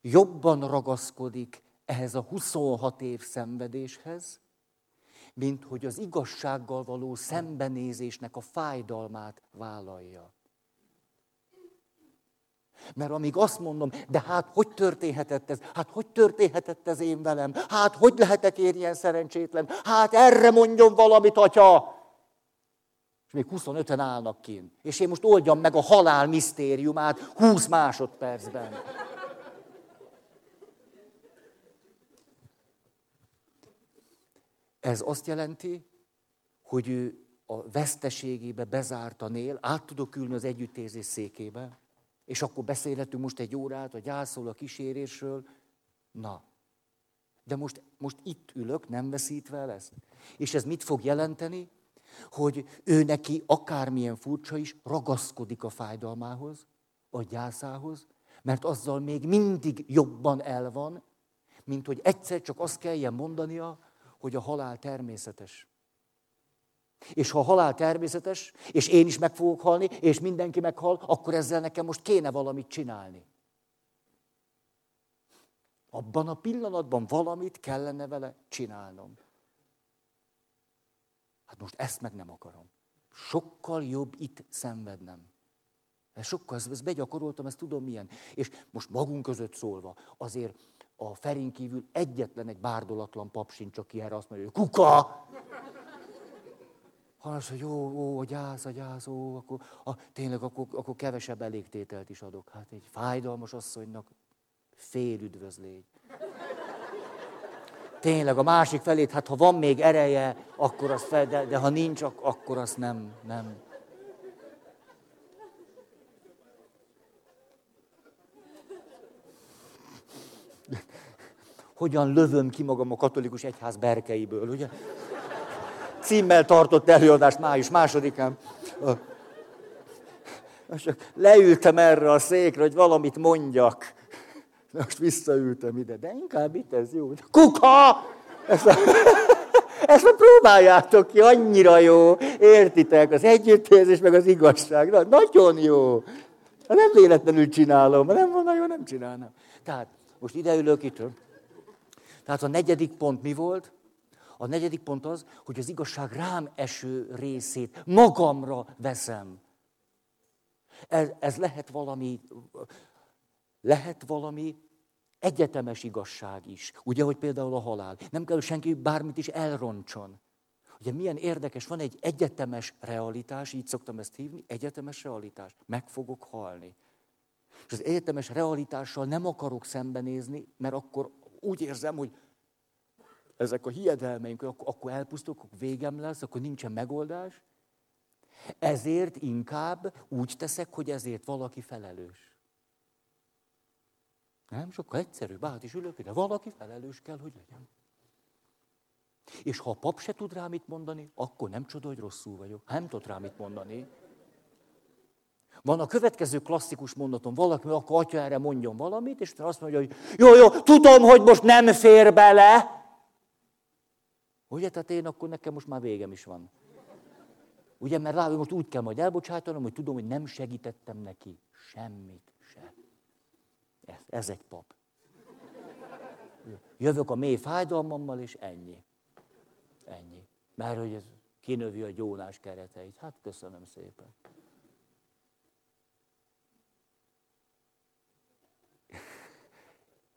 jobban ragaszkodik ehhez a 26 év szenvedéshez, mint hogy az igazsággal való szembenézésnek a fájdalmát vállalja. Mert amíg azt mondom, de hát hogy történhetett ez? Hát hogy történhetett ez én velem? Hát hogy lehetek én ilyen szerencsétlen? Hát erre mondjon valamit, atya! És még 25-en állnak kint. És én most oldjam meg a halál misztériumát 20 másodpercben. Ez azt jelenti, hogy ő a veszteségébe bezártan él, át tudok ülni az együttérzés székébe, és akkor beszélhetünk most egy órát a gyászol, a kísérésről. Na, de most, most itt ülök, nem veszítve ezt. És ez mit fog jelenteni? Hogy ő neki akármilyen furcsa is ragaszkodik a fájdalmához, a gyászához, mert azzal még mindig jobban el van, mint hogy egyszer csak azt kelljen mondania, hogy a halál természetes. És ha a halál természetes, és én is meg fogok halni, és mindenki meghal, akkor ezzel nekem most kéne valamit csinálni. Abban a pillanatban valamit kellene vele csinálnom. Hát most ezt meg nem akarom. Sokkal jobb itt szenvednem. Sokkal, ezt begyakoroltam, ezt tudom milyen. És most magunk között szólva, azért a Ferin kívül egyetlen egy bárdolatlan pap sincs, aki erre azt mondja, hogy kuka! Hanem hogy ó, a gyász, a gyász, ó, akkor, a, tényleg akkor, akkor kevesebb elégtételt is adok. Hát egy fájdalmas asszonynak fél üdvözlégy. Tényleg a másik felét, hát ha van még ereje, akkor az fel, de, de ha nincs, akkor azt nem, nem. Hogyan lövöm ki magam a katolikus egyház berkeiből, ugye? Címmel tartott előadást május másodikán. Most leültem erre a székre, hogy valamit mondjak. Most visszaültem ide, de inkább itt ez jó. Kuka! Ezt a... Ezt már próbáljátok ki, annyira jó. Értitek? Az együttérzés meg az igazság. Na, nagyon jó. Nem véletlenül csinálom, nem volna jó, nem csinálnám. Tehát most ide ülök itt. Tehát a negyedik pont mi volt? A negyedik pont az, hogy az igazság rám eső részét magamra veszem. Ez, ez lehet valami, lehet valami egyetemes igazság is. Ugye, hogy például a halál. Nem kell senki bármit is elroncson. Ugye milyen érdekes, van egy egyetemes realitás, így szoktam ezt hívni, egyetemes realitás. Meg fogok halni. És az egyetemes realitással nem akarok szembenézni, mert akkor úgy érzem, hogy ezek a hiedelmeink, akkor, akkor elpusztulok, akkor végem lesz, akkor nincsen megoldás. Ezért inkább úgy teszek, hogy ezért valaki felelős. Nem? Sokkal egyszerűbb, át is ülök ide. Valaki felelős kell, hogy legyen. És ha a pap se tud rá mit mondani, akkor nem csoda, hogy rosszul vagyok. Ha nem tud rá mit mondani. Van a következő klasszikus mondatom, valaki, akkor atya erre mondjon valamit, és azt mondja, hogy jó, jó, tudom, hogy most nem fér bele. Ugye, tehát én akkor nekem most már végem is van. Ugye, mert rá, most úgy kell majd elbocsátanom, hogy tudom, hogy nem segítettem neki semmit se. Ez, ez egy pap. Jövök a mély fájdalmammal, és ennyi. Ennyi. Mert hogy ez kinövi a gyónás kereteit. Hát köszönöm szépen.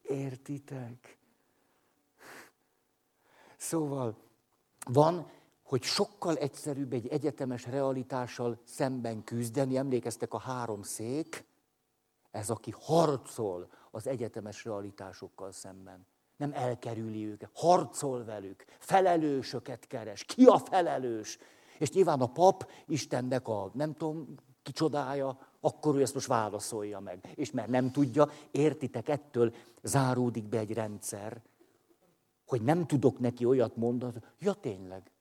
Értitek? Szóval van, hogy sokkal egyszerűbb egy egyetemes realitással szemben küzdeni. Emlékeztek a három szék? Ez, aki harcol az egyetemes realitásokkal szemben. Nem elkerüli őket, harcol velük, felelősöket keres. Ki a felelős? És nyilván a pap Istennek a nem tudom kicsodája, akkor ő ezt most válaszolja meg. És mert nem tudja, értitek, ettől záródik be egy rendszer, hogy nem tudok neki olyat mondani, ja tényleg.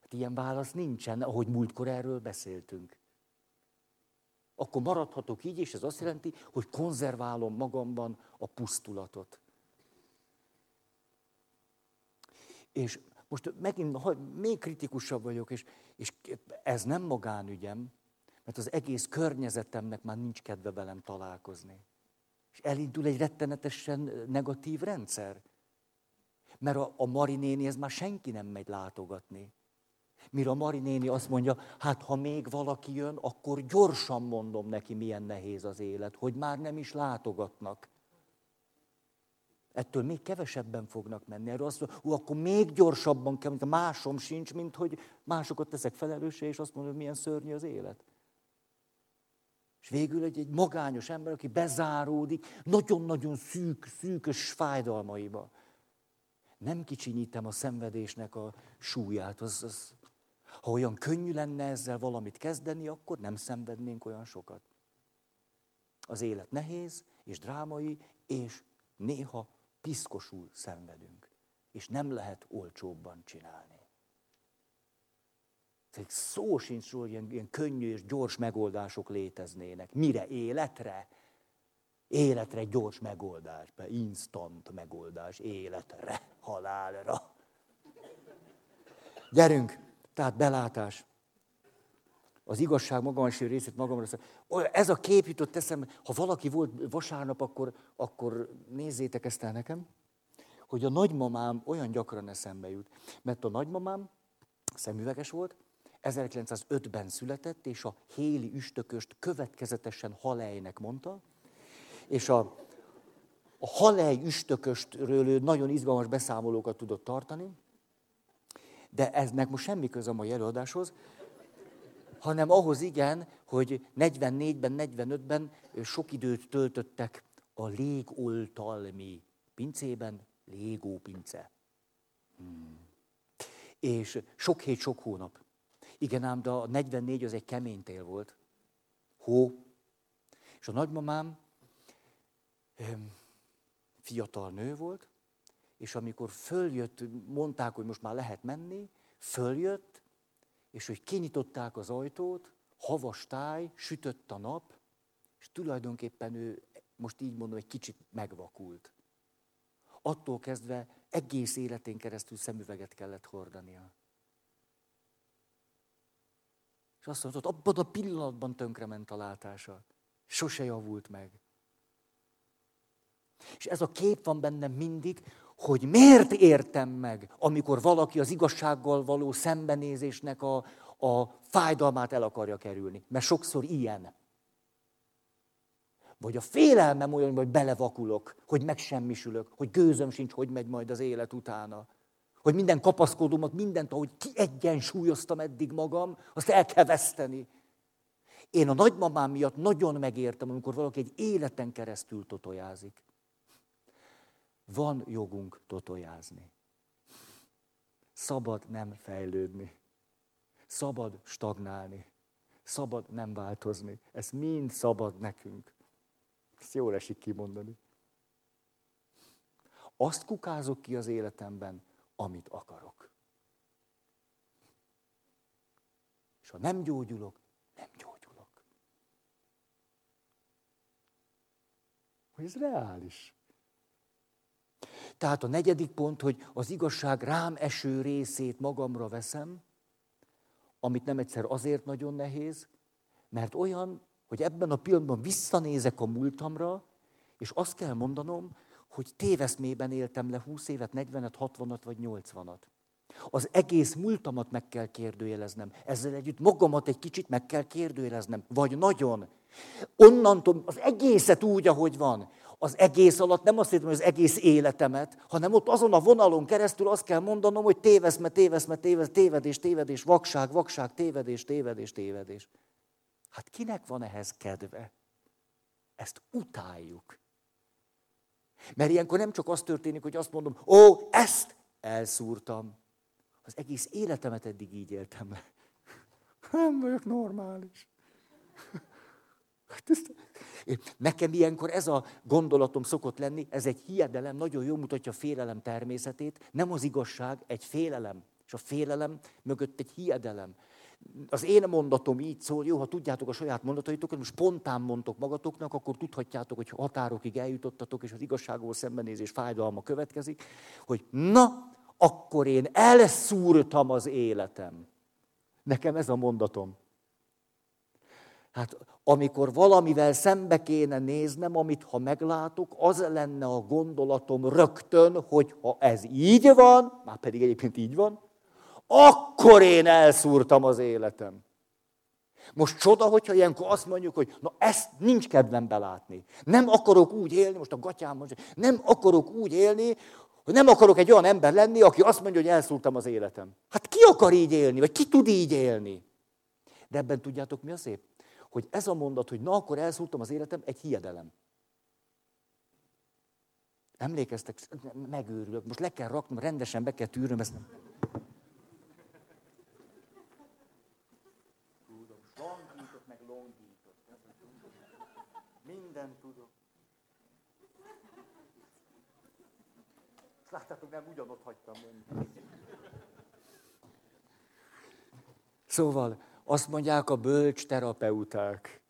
Hát ilyen válasz nincsen, ahogy múltkor erről beszéltünk. Akkor maradhatok így, és ez azt jelenti, hogy konzerválom magamban a pusztulatot. És most megint még kritikusabb vagyok, és, és ez nem magánügyem, mert az egész környezetemnek már nincs kedve velem találkozni. És elindul egy rettenetesen negatív rendszer. Mert a, a Mari nénihez már senki nem megy látogatni. Mire a Mari néni azt mondja, hát ha még valaki jön, akkor gyorsan mondom neki, milyen nehéz az élet, hogy már nem is látogatnak. Ettől még kevesebben fognak menni. Erről azt mondja, akkor még gyorsabban kell, mint a másom sincs, mint hogy másokat teszek felelőssé, és azt mondom, hogy milyen szörnyű az élet. És végül egy, egy magányos ember, aki bezáródik, nagyon-nagyon szűk, szűkös fájdalmaiba. Nem kicsinyítem a szenvedésnek a súlyát. Az, az, ha olyan könnyű lenne ezzel valamit kezdeni, akkor nem szenvednénk olyan sokat. Az élet nehéz és drámai, és néha piszkosul szenvedünk. És nem lehet olcsóbban csinálni. Tehát szó sincs róla, hogy ilyen, ilyen könnyű és gyors megoldások léteznének. Mire? Életre? Életre gyors megoldás, be instant megoldás, életre, halálra. Gyerünk, tehát belátás. Az igazság magamanső részét magamra. Ez a kép jutott eszembe, ha valaki volt vasárnap, akkor, akkor nézzétek ezt el nekem, hogy a nagymamám olyan gyakran eszembe jut. Mert a nagymamám szemüveges volt, 1905-ben született, és a héli üstököst következetesen halejnek mondta, és a, a halej üstököstről ő nagyon izgalmas beszámolókat tudott tartani, de eznek most semmi köze a mai előadáshoz, hanem ahhoz igen, hogy 44-ben, 45-ben sok időt töltöttek a légoltalmi pincében, légó pince. Hmm. És sok hét, sok hónap. Igen ám, de a 44 az egy kemény tél volt. Hó. És a nagymamám fiatal nő volt, és amikor följött, mondták, hogy most már lehet menni, följött, és hogy kinyitották az ajtót, havas táj, sütött a nap, és tulajdonképpen ő, most így mondom, egy kicsit megvakult. Attól kezdve egész életén keresztül szemüveget kellett hordania. És azt mondta, abban a pillanatban tönkrement a látása. Sose javult meg. És ez a kép van bennem mindig, hogy miért értem meg, amikor valaki az igazsággal való szembenézésnek a, a fájdalmát el akarja kerülni. Mert sokszor ilyen. Vagy a félelmem olyan, hogy belevakulok, hogy megsemmisülök, hogy gőzöm sincs, hogy megy majd az élet utána. Hogy minden kapaszkodómat, mindent, ahogy kiegyensúlyoztam eddig magam, azt el kell veszteni. Én a nagymamám miatt nagyon megértem, amikor valaki egy életen keresztül totojázik. Van jogunk totojázni. Szabad nem fejlődni. Szabad stagnálni. Szabad nem változni. Ez mind szabad nekünk. Ezt jól esik kimondani. Azt kukázok ki az életemben, amit akarok. És ha nem gyógyulok, nem gyógyulok. Hogy ez reális. Tehát a negyedik pont, hogy az igazság rám eső részét magamra veszem, amit nem egyszer azért nagyon nehéz, mert olyan, hogy ebben a pillanatban visszanézek a múltamra, és azt kell mondanom, hogy téveszmében éltem le 20 évet, 40-et, 60-at vagy 80-at. Az egész múltamat meg kell kérdőjeleznem. Ezzel együtt magamat egy kicsit meg kell kérdőjeleznem. Vagy nagyon. Onnantól az egészet úgy, ahogy van. Az egész alatt nem azt hittem, hogy az egész életemet, hanem ott azon a vonalon keresztül azt kell mondanom, hogy téveszme, téveszme, téveszme, tévedés, tévedés, vakság, vakság, tévedés, tévedés, tévedés. Hát kinek van ehhez kedve? Ezt utáljuk. Mert ilyenkor nem csak az történik, hogy azt mondom, ó, ezt elszúrtam. Az egész életemet eddig így éltem le. *laughs* Nem vagyok normális. Hát nekem ilyenkor ez a gondolatom szokott lenni, ez egy hiedelem, nagyon jól mutatja a félelem természetét, nem az igazság, egy félelem. És a félelem mögött egy hiedelem az én mondatom így szól, jó, ha tudjátok a saját mondataitokat, most spontán mondtok magatoknak, akkor tudhatjátok, hogy határokig eljutottatok, és az igazságból szembenézés fájdalma következik, hogy na, akkor én elszúrtam az életem. Nekem ez a mondatom. Hát amikor valamivel szembe kéne néznem, amit ha meglátok, az lenne a gondolatom rögtön, hogy ha ez így van, már pedig egyébként így van, akkor én elszúrtam az életem. Most csoda, hogyha ilyenkor azt mondjuk, hogy na ezt nincs kedvem belátni. Nem akarok úgy élni, most a gatyám mondja, nem akarok úgy élni, hogy nem akarok egy olyan ember lenni, aki azt mondja, hogy elszúrtam az életem. Hát ki akar így élni, vagy ki tud így élni? De ebben tudjátok, mi a szép? Hogy ez a mondat, hogy na akkor elszúrtam az életem, egy hiedelem. Emlékeztek, megőrülök, most le kell raknom, rendesen be kell tűrnöm ezt. mindent tudok. Ezt láttátok, nem ugyanott hagytam menni. Szóval azt mondják a bölcs terapeuták,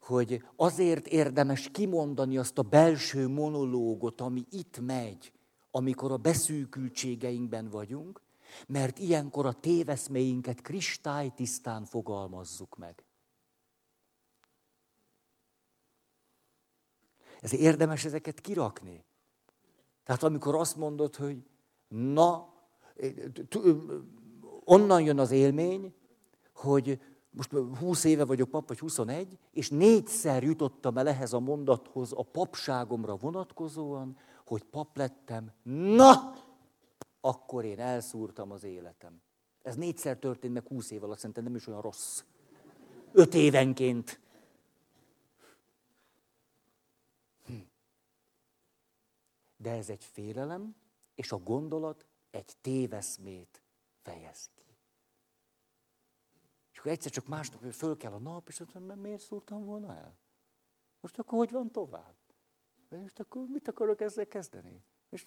hogy azért érdemes kimondani azt a belső monológot, ami itt megy, amikor a beszűkültségeinkben vagyunk, mert ilyenkor a téveszméinket kristálytisztán fogalmazzuk meg. Ez érdemes ezeket kirakni. Tehát amikor azt mondod, hogy na, onnan jön az élmény, hogy most 20 éve vagyok pap, vagy 21, és négyszer jutottam el ehhez a mondathoz a papságomra vonatkozóan, hogy pap lettem. Na, akkor én elszúrtam az életem. Ez négyszer történt meg 20 év alatt, szerintem nem is olyan rossz. Öt évenként. de ez egy félelem, és a gondolat egy téveszmét fejez ki. És akkor egyszer csak másnap föl kell a nap, és azt mondom, miért szúrtam volna el? Most akkor hogy van tovább? És akkor mit akarok ezzel kezdeni? És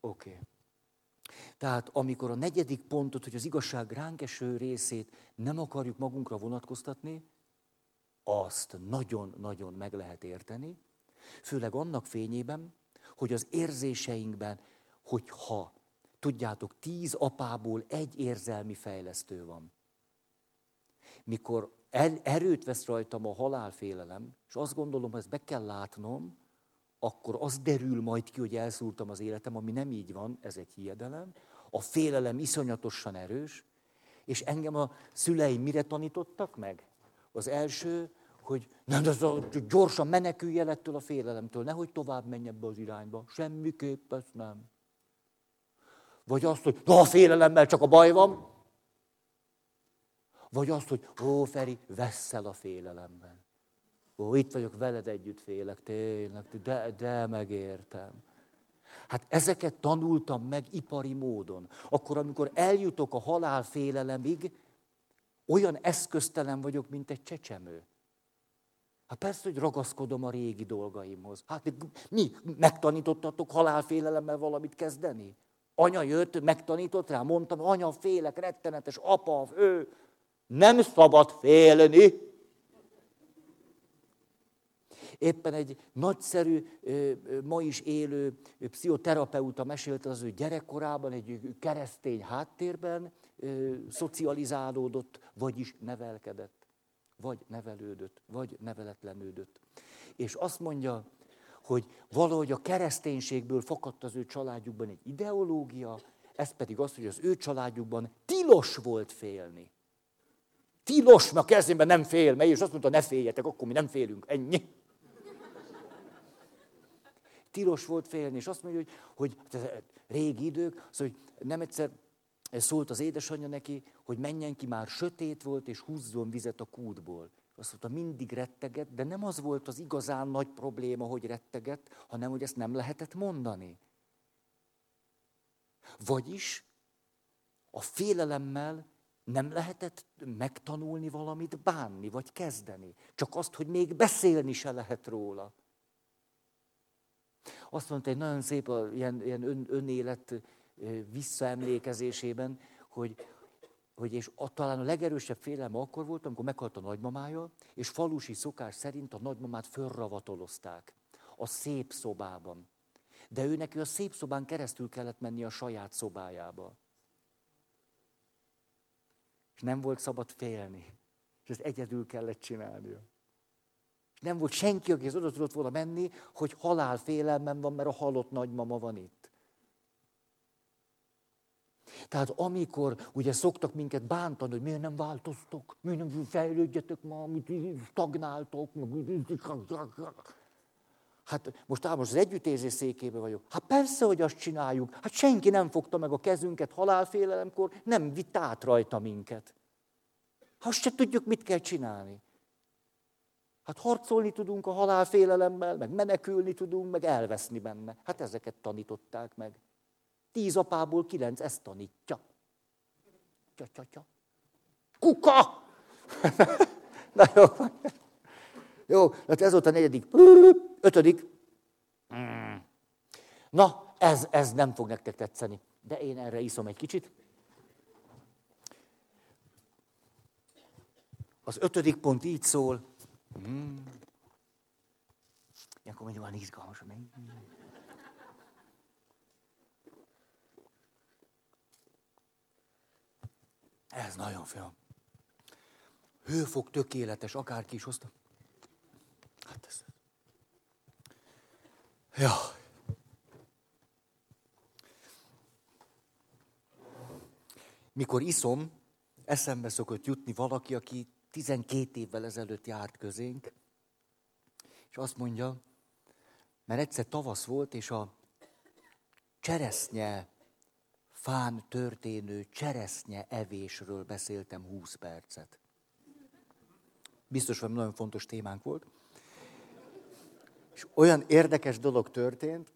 Oké. Okay. Tehát amikor a negyedik pontot, hogy az igazság ránk eső részét nem akarjuk magunkra vonatkoztatni, azt nagyon-nagyon meg lehet érteni, Főleg annak fényében, hogy az érzéseinkben, hogyha, tudjátok, tíz apából egy érzelmi fejlesztő van. Mikor erőt vesz rajtam a halálfélelem, és azt gondolom, hogy ezt be kell látnom, akkor az derül majd ki, hogy elszúrtam az életem, ami nem így van, ez egy hiedelem. A félelem iszonyatosan erős, és engem a szüleim mire tanítottak meg? Az első, hogy nem, az a, gyorsan menekülj el ettől a félelemtől, nehogy tovább menj ebbe az irányba. Semmiképp ezt nem. Vagy azt, hogy na, a félelemmel csak a baj van. Vagy azt, hogy ó, Feri, vesszel a félelemben. Ó, itt vagyok, veled együtt félek, tényleg, de, de megértem. Hát ezeket tanultam meg ipari módon. Akkor, amikor eljutok a halál félelemig, olyan eszköztelen vagyok, mint egy csecsemő. Hát persze, hogy ragaszkodom a régi dolgaimhoz. Hát mi megtanítottatok halálfélelemmel valamit kezdeni? Anya jött, megtanított rá, mondtam, anya, félek, rettenetes, apa, ő. Nem szabad félni. Éppen egy nagyszerű, ma is élő pszichoterapeuta mesélte az ő gyerekkorában, egy keresztény háttérben szocializálódott, vagyis nevelkedett, vagy nevelődött, vagy neveletlenődött. És azt mondja, hogy valahogy a kereszténységből fakadt az ő családjukban egy ideológia, ez pedig az, hogy az ő családjukban tilos volt félni. Tilos, mert a kezémben nem fél, mely, és azt mondta, ne féljetek, akkor mi nem félünk, ennyi tilos volt félni, és azt mondja, hogy, hogy régi idők, az, hogy nem egyszer szólt az édesanyja neki, hogy menjen ki, már sötét volt, és húzzon vizet a kútból. Azt mondta, mindig retteget, de nem az volt az igazán nagy probléma, hogy retteget, hanem hogy ezt nem lehetett mondani. Vagyis a félelemmel nem lehetett megtanulni valamit bánni, vagy kezdeni. Csak azt, hogy még beszélni se lehet róla. Azt mondta egy nagyon szép ilyen, ilyen ön, önélet visszaemlékezésében, hogy, hogy és a, talán a legerősebb félelme akkor volt, amikor meghalt a nagymamája, és falusi szokás szerint a nagymamát fölravatolozták a szép szobában. De ő neki a szép szobán keresztül kellett menni a saját szobájába. És nem volt szabad félni. És ezt egyedül kellett csinálnia. Nem volt senki, aki oda tudott volna menni, hogy halálfélelmem van, mert a halott nagymama van itt. Tehát amikor ugye szoktak minket bántani, hogy miért nem változtok, miért nem fejlődjetek ma, amit stagnáltok, Hát most ám az együttérzés székébe vagyok. Hát persze, hogy azt csináljuk. Hát senki nem fogta meg a kezünket halálfélelemkor, nem vitt át rajta minket. Hát azt se tudjuk, mit kell csinálni. Hát harcolni tudunk a halálfélelemmel, meg menekülni tudunk, meg elveszni benne. Hát ezeket tanították meg. Tíz apából kilenc ezt tanítja. Tja, tja, tja. Kuka! *laughs* Na jó. Jó, hát ez volt a negyedik. Ötödik. Na, ez, ez nem fog nektek tetszeni. De én erre iszom egy kicsit. Az ötödik pont így szól. Mm. Ilyenkor mondjuk van izgalmas. Ez nagyon fiam. Hőfok tökéletes, akárki is hozta. Hát ez... Ja. Mikor iszom, eszembe szokott jutni valaki, aki 12 évvel ezelőtt járt közénk, és azt mondja, mert egyszer tavasz volt, és a cseresznye fán történő cseresznye evésről beszéltem 20 percet. Biztos, hogy nagyon fontos témánk volt. És olyan érdekes dolog történt,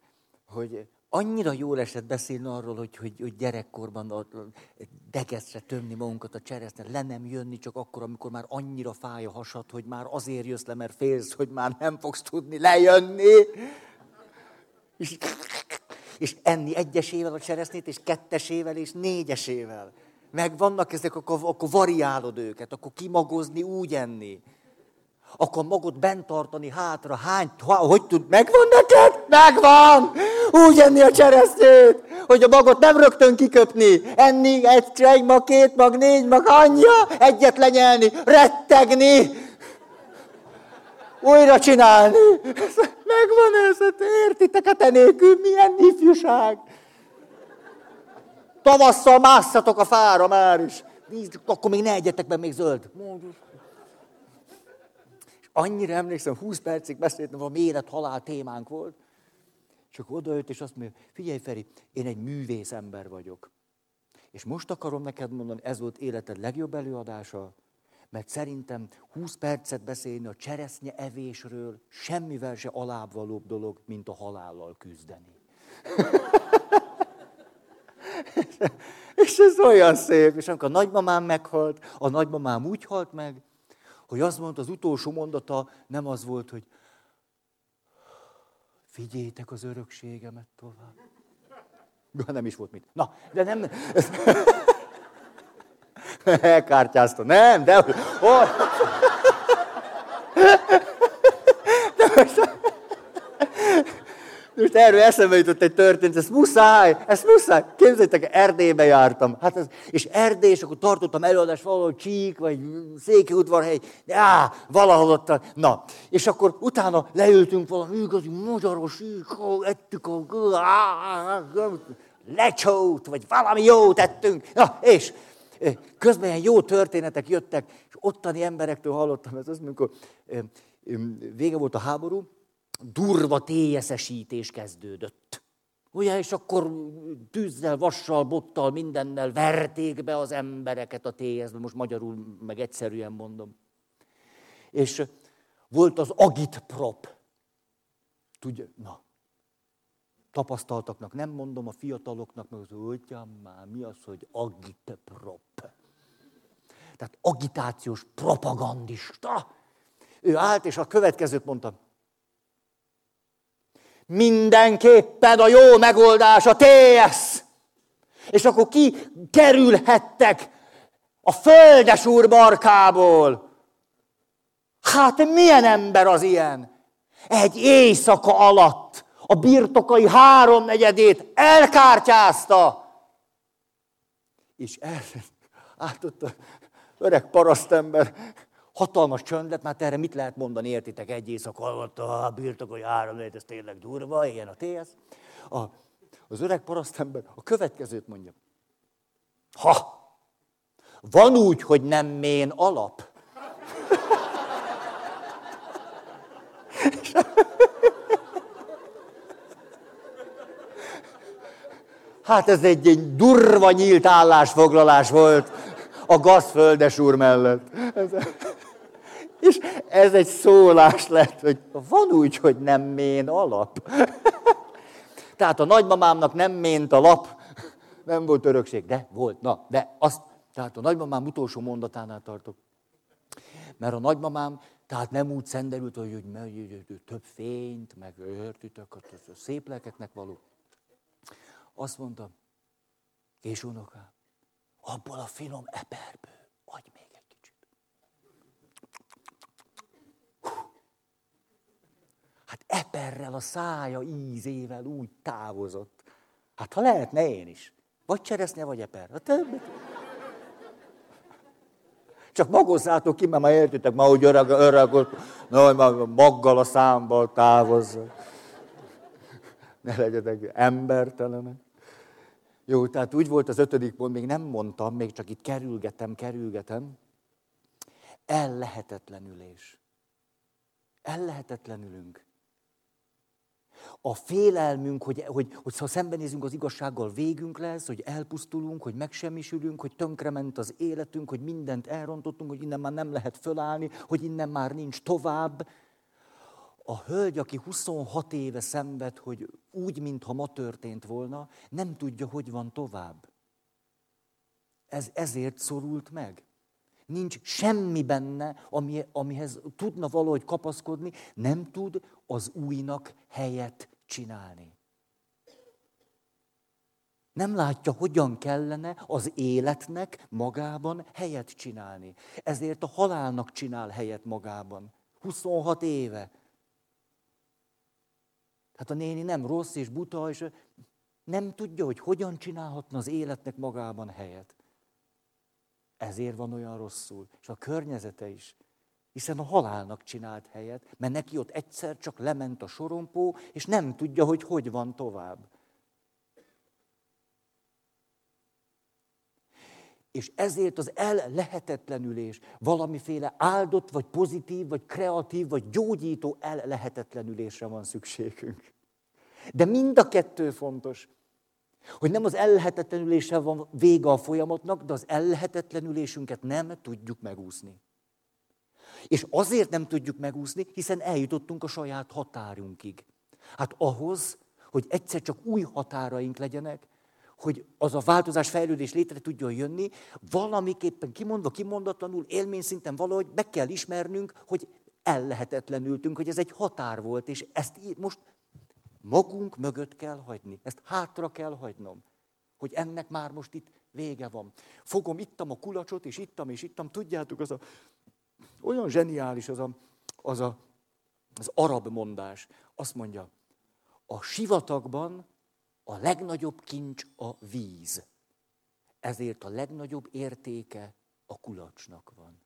hogy annyira jól esett beszélni arról, hogy, hogy, hogy gyerekkorban a, degeszre tömni magunkat a cseresznye, le nem jönni csak akkor, amikor már annyira fáj a hasad, hogy már azért jössz le, mert félsz, hogy már nem fogsz tudni lejönni. És, és enni egyesével a cseresznyét, és kettesével, és négyesével. Meg vannak ezek, akkor, akkor variálod őket, akkor kimagozni, úgy enni. akkor magad bent tartani hátra, hány, hogy tud, megvan neked? Megvan! Úgy enni a cseresznyét, hogy a magot nem rögtön kiköpni, enni egy, egy mag, két mag, négy mag, anyja, egyet lenyelni, rettegni, újra csinálni. Megvan ez, hát értitek, a te nélkül milyen ifjúság. Tavasszal másszatok a fára már is. Nézd, akkor még ne egyetek be, még zöld. És annyira emlékszem, 20 percig beszéltem, a méret halál témánk volt. Akkor odaült, és azt mondja, figyelj Feri, én egy művész ember vagyok. És most akarom neked mondani, ez volt életed legjobb előadása, mert szerintem 20 percet beszélni a cseresznye evésről semmivel se alábbvalóbb dolog, mint a halállal küzdeni. *laughs* és ez olyan szép. És amikor a nagymamám meghalt, a nagymamám úgy halt meg, hogy azt mondta, az utolsó mondata nem az volt, hogy figyétek az örökségemet tovább. De *laughs* nem is volt mit. Na, de nem... Elkártyázta. Nem, de... Oh. De most... Most erről eszembe jutott egy történet, ez muszáj, ez muszáj. Képzeljétek, Erdélybe jártam. Hát ez, és Erdély, és akkor tartottam előadást valahol Csík, vagy Székelyudvarhely, á, valahol ott. Na, és akkor utána leültünk valami igazi magyaros, ettük a lecsót, vagy valami jót ettünk. Na, és közben ilyen jó történetek jöttek, és ottani emberektől hallottam, ez az, amikor vége volt a háború, durva téjeszesítés kezdődött. Ugye, és akkor tűzzel, vassal, bottal, mindennel verték be az embereket a téjezbe, most magyarul meg egyszerűen mondom. És volt az agitprop. Tudja, na, tapasztaltaknak nem mondom, a fiataloknak, meg az úgyam már, mi az, hogy agitprop. Tehát agitációs propagandista. Ő állt, és a következőt mondta mindenképpen a jó megoldás a TS. És akkor ki kerülhettek a földes úr barkából. Hát milyen ember az ilyen? Egy éjszaka alatt a birtokai háromnegyedét elkártyázta. És el, átott a öreg parasztember, hatalmas csönd lett, mert erre mit lehet mondani, értitek, egy éjszaka alatt a birtokai áram, ez tényleg durva, ilyen a TS. A, az öreg parasztember a következőt mondja. Ha, van úgy, hogy nem mén alap. *laughs* Hát ez egy, egy durva nyílt állásfoglalás volt a gazföldes úr mellett. Ez... És ez egy szólás lett, hogy van úgy, hogy nem mén alap. Tehát a nagymamámnak nem ment a lap, nem volt örökség, de volt, na, de azt, tehát a nagymamám utolsó mondatánál tartok. Mert a nagymamám, tehát nem úgy szenderült, hogy, hogy, hogy, hogy több fényt, meg értitek, a szép lelkeknek való. Azt mondta, és unokám, abból a finom eperből adj még egy kicsit. Hát eperrel a szája ízével úgy távozott. Hát ha lehetne én is. Vagy cseresznye, vagy eper. A többet. Csak magozzátok ki, mert már értitek, ma úgy öreg, öreg, na, maggal a számból távozza. Ne legyetek embertelenek. Jó, tehát úgy volt az ötödik pont, még nem mondtam, még csak itt kerülgetem, kerülgetem. Ellehetetlenülés. Ellehetetlenülünk. A félelmünk, hogy, hogy, hogy ha szembenézünk az igazsággal, végünk lesz, hogy elpusztulunk, hogy megsemmisülünk, hogy tönkrement az életünk, hogy mindent elrontottunk, hogy innen már nem lehet fölállni, hogy innen már nincs tovább. A hölgy, aki 26 éve szenved, hogy úgy, mintha ma történt volna, nem tudja, hogy van tovább. Ez ezért szorult meg. Nincs semmi benne, ami, amihez tudna valahogy kapaszkodni, nem tud az újnak helyet csinálni. Nem látja, hogyan kellene az életnek magában helyet csinálni. Ezért a halálnak csinál helyet magában. 26 éve. Hát a néni nem rossz és buta, és nem tudja, hogy hogyan csinálhatna az életnek magában helyet. Ezért van olyan rosszul. És a környezete is. Hiszen a halálnak csinált helyet, mert neki ott egyszer csak lement a sorompó, és nem tudja, hogy hogy van tovább. És ezért az el-lehetetlenülés, valamiféle áldott, vagy pozitív, vagy kreatív, vagy gyógyító el-lehetetlenülésre van szükségünk. De mind a kettő fontos. Hogy nem az ellehetetlenüléssel van vége a folyamatnak, de az ellehetetlenülésünket nem tudjuk megúszni. És azért nem tudjuk megúszni, hiszen eljutottunk a saját határunkig. Hát ahhoz, hogy egyszer csak új határaink legyenek, hogy az a változás, fejlődés létre tudjon jönni, valamiképpen kimondva, kimondatlanul, élmény szinten valahogy meg kell ismernünk, hogy ellehetetlenültünk, hogy ez egy határ volt, és ezt most magunk mögött kell hagyni. Ezt hátra kell hagynom, hogy ennek már most itt vége van. Fogom, ittam a kulacsot, és ittam, és ittam. Tudjátok, az a, olyan zseniális az a, az, a, az arab mondás. Azt mondja, a sivatagban a legnagyobb kincs a víz. Ezért a legnagyobb értéke a kulacsnak van.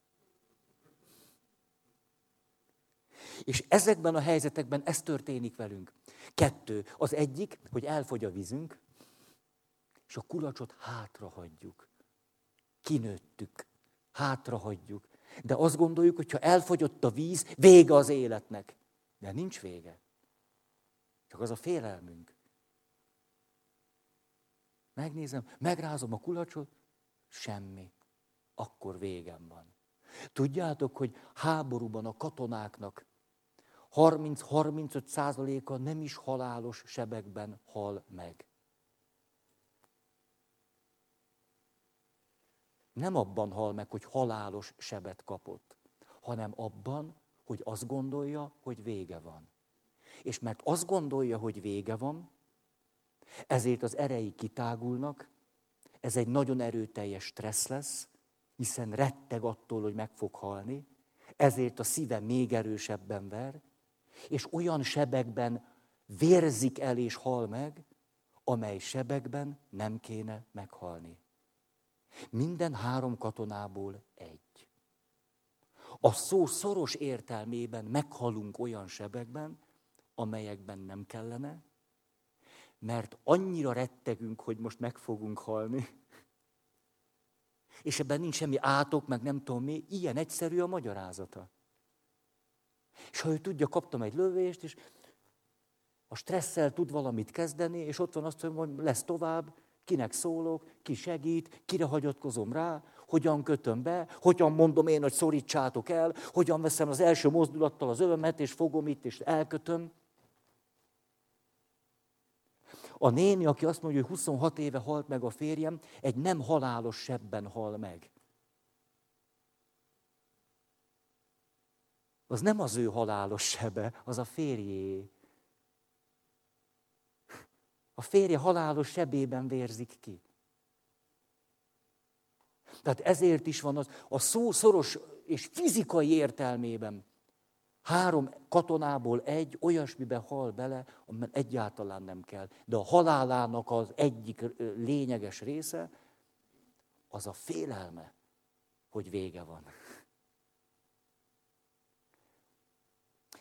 És ezekben a helyzetekben ez történik velünk. Kettő. Az egyik, hogy elfogy a vízünk, és a kulacsot hátra hagyjuk. Kinőttük, hátra hagyjuk. De azt gondoljuk, hogy ha elfogyott a víz, vége az életnek. De nincs vége. Csak az a félelmünk. Megnézem, megrázom a kulacsot, semmi. Akkor végem van. Tudjátok, hogy háborúban a katonáknak 30-35 százaléka nem is halálos sebekben hal meg. Nem abban hal meg, hogy halálos sebet kapott, hanem abban, hogy azt gondolja, hogy vége van. És mert azt gondolja, hogy vége van, ezért az erei kitágulnak, ez egy nagyon erőteljes stressz lesz, hiszen retteg attól, hogy meg fog halni, ezért a szíve még erősebben ver, és olyan sebekben vérzik el és hal meg, amely sebekben nem kéne meghalni. Minden három katonából egy. A szó szoros értelmében meghalunk olyan sebekben, amelyekben nem kellene, mert annyira rettegünk, hogy most meg fogunk halni. És ebben nincs semmi átok, meg nem tudom mi, ilyen egyszerű a magyarázata. És ha ő tudja, kaptam egy lövést, és a stresszel tud valamit kezdeni, és ott van azt, hogy lesz tovább, kinek szólok, ki segít, kire hagyatkozom rá, hogyan kötöm be, hogyan mondom én, hogy szorítsátok el, hogyan veszem az első mozdulattal az övemet, és fogom itt, és elkötöm. A néni, aki azt mondja, hogy 26 éve halt meg a férjem, egy nem halálos sebben hal meg. Az nem az ő halálos sebe, az a férjé. A férje halálos sebében vérzik ki. Tehát ezért is van az, a szó szoros és fizikai értelmében Három katonából egy olyasmibe hal bele, amiben egyáltalán nem kell. De a halálának az egyik lényeges része, az a félelme, hogy vége van.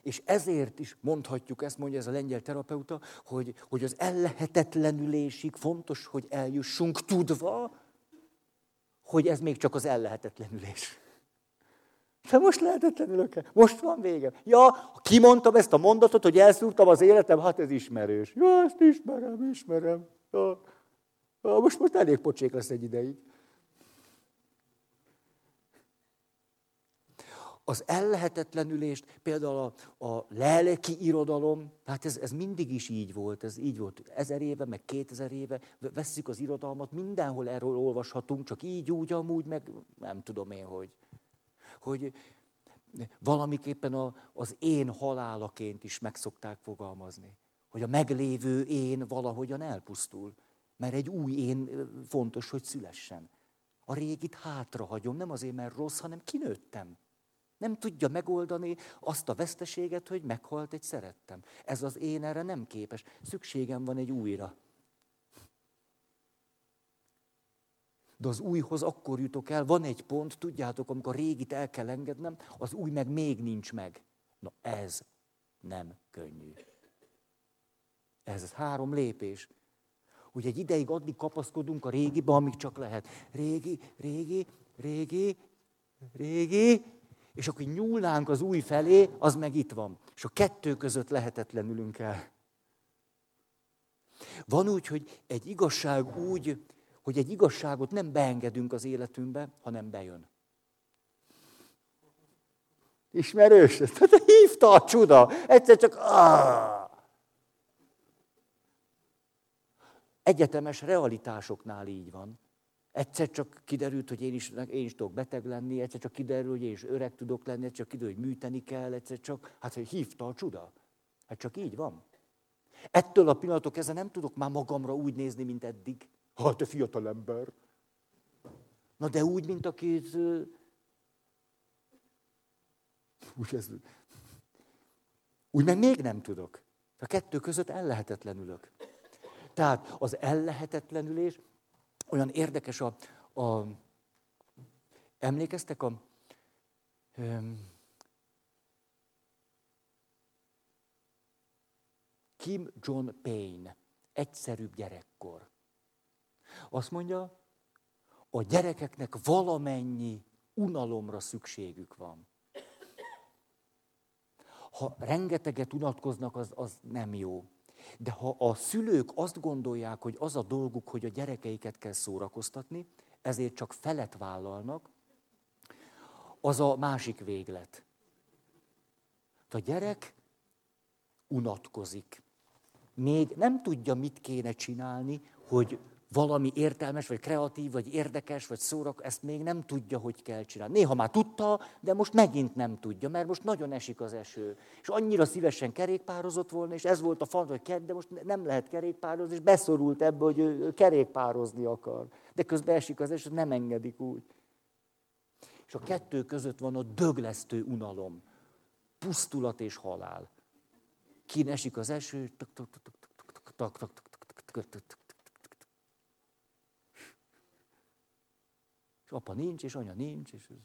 És ezért is mondhatjuk, ezt mondja ez a lengyel terapeuta, hogy, hogy az ellehetetlenülésig fontos, hogy eljussunk tudva, hogy ez még csak az ellehetetlenülés. De most lehetetlenülök -e? Most van vége. Ja, kimondtam ezt a mondatot, hogy elszúrtam az életem, hát ez ismerős. Ja, ezt ismerem, ismerem. Ja. Ja, most, most elég pocsék lesz egy ideig. Az ellehetetlenülést, például a, a lelki irodalom, hát ez, ez mindig is így volt, ez így volt ezer éve, meg kétezer éve, vesszük az irodalmat, mindenhol erről olvashatunk, csak így, úgy, amúgy, meg nem tudom én, hogy hogy valamiképpen a, az én halálaként is meg szokták fogalmazni. Hogy a meglévő én valahogyan elpusztul. Mert egy új én fontos, hogy szülessen. A régit hátrahagyom, nem azért, mert rossz, hanem kinőttem. Nem tudja megoldani azt a veszteséget, hogy meghalt egy szerettem. Ez az én erre nem képes. Szükségem van egy újra. De az újhoz akkor jutok el, van egy pont, tudjátok, amikor régit el kell engednem, az új meg még nincs meg. Na ez nem könnyű. Ez három lépés. Hogy egy ideig addig kapaszkodunk a régibe, amíg csak lehet. Régi, régi, régi, régi, és akkor nyúlnánk az új felé, az meg itt van. És a kettő között lehetetlenülünk el. Van úgy, hogy egy igazság úgy, hogy egy igazságot nem beengedünk az életünkbe, hanem bejön. Ismerős? Tehát hívta a csuda. Egyszer csak... Ah! Egyetemes realitásoknál így van. Egyszer csak kiderült, hogy én is, én is tudok beteg lenni, egyszer csak kiderül, hogy én is öreg tudok lenni, egyszer csak kiderül, hogy műteni kell, egyszer csak, hát hogy hívta a csuda. Hát csak így van. Ettől a pillanatok kezdve nem tudok már magamra úgy nézni, mint eddig. Ha te fiatal ember. Na de úgy, mint akit... Úgy, ez... úgy meg még nem tudok. A kettő között ellehetetlenülök. Tehát az ellehetetlenülés olyan érdekes a, a emlékeztek a um, Kim John Payne, egyszerűbb gyerekkor. Azt mondja, a gyerekeknek valamennyi unalomra szükségük van. Ha rengeteget unatkoznak, az, az nem jó. De ha a szülők azt gondolják, hogy az a dolguk, hogy a gyerekeiket kell szórakoztatni, ezért csak felet vállalnak, az a másik véglet. A gyerek unatkozik. Még nem tudja, mit kéne csinálni, hogy valami értelmes, vagy kreatív, vagy érdekes, vagy szórak, ezt még nem tudja, hogy kell csinálni. Néha már tudta, de most megint nem tudja, mert most nagyon esik az eső. És annyira szívesen kerékpározott volna, és ez volt a fan, hogy ker, de most nem lehet kerékpározni, és beszorult ebbe, hogy ő kerékpározni akar. De közben esik az eső, nem engedik úgy. És a kettő között van a döglesztő unalom. Pusztulat és halál. Kin esik az eső, és apa nincs, és anya nincs, és ez...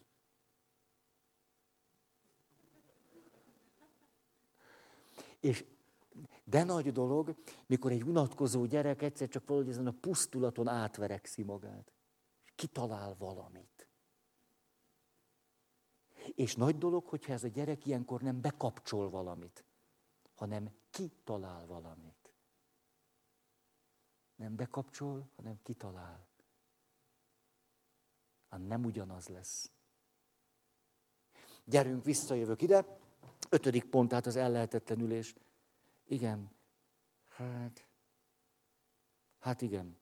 És de nagy dolog, mikor egy unatkozó gyerek egyszer csak valahogy ezen a pusztulaton átverekszi magát. És kitalál valamit. És nagy dolog, hogyha ez a gyerek ilyenkor nem bekapcsol valamit, hanem kitalál valamit. Nem bekapcsol, hanem kitalál hát nem ugyanaz lesz. Gyerünk, visszajövök ide. Ötödik pont, tehát az ellehetetlenülés. Igen. Hát, hát igen.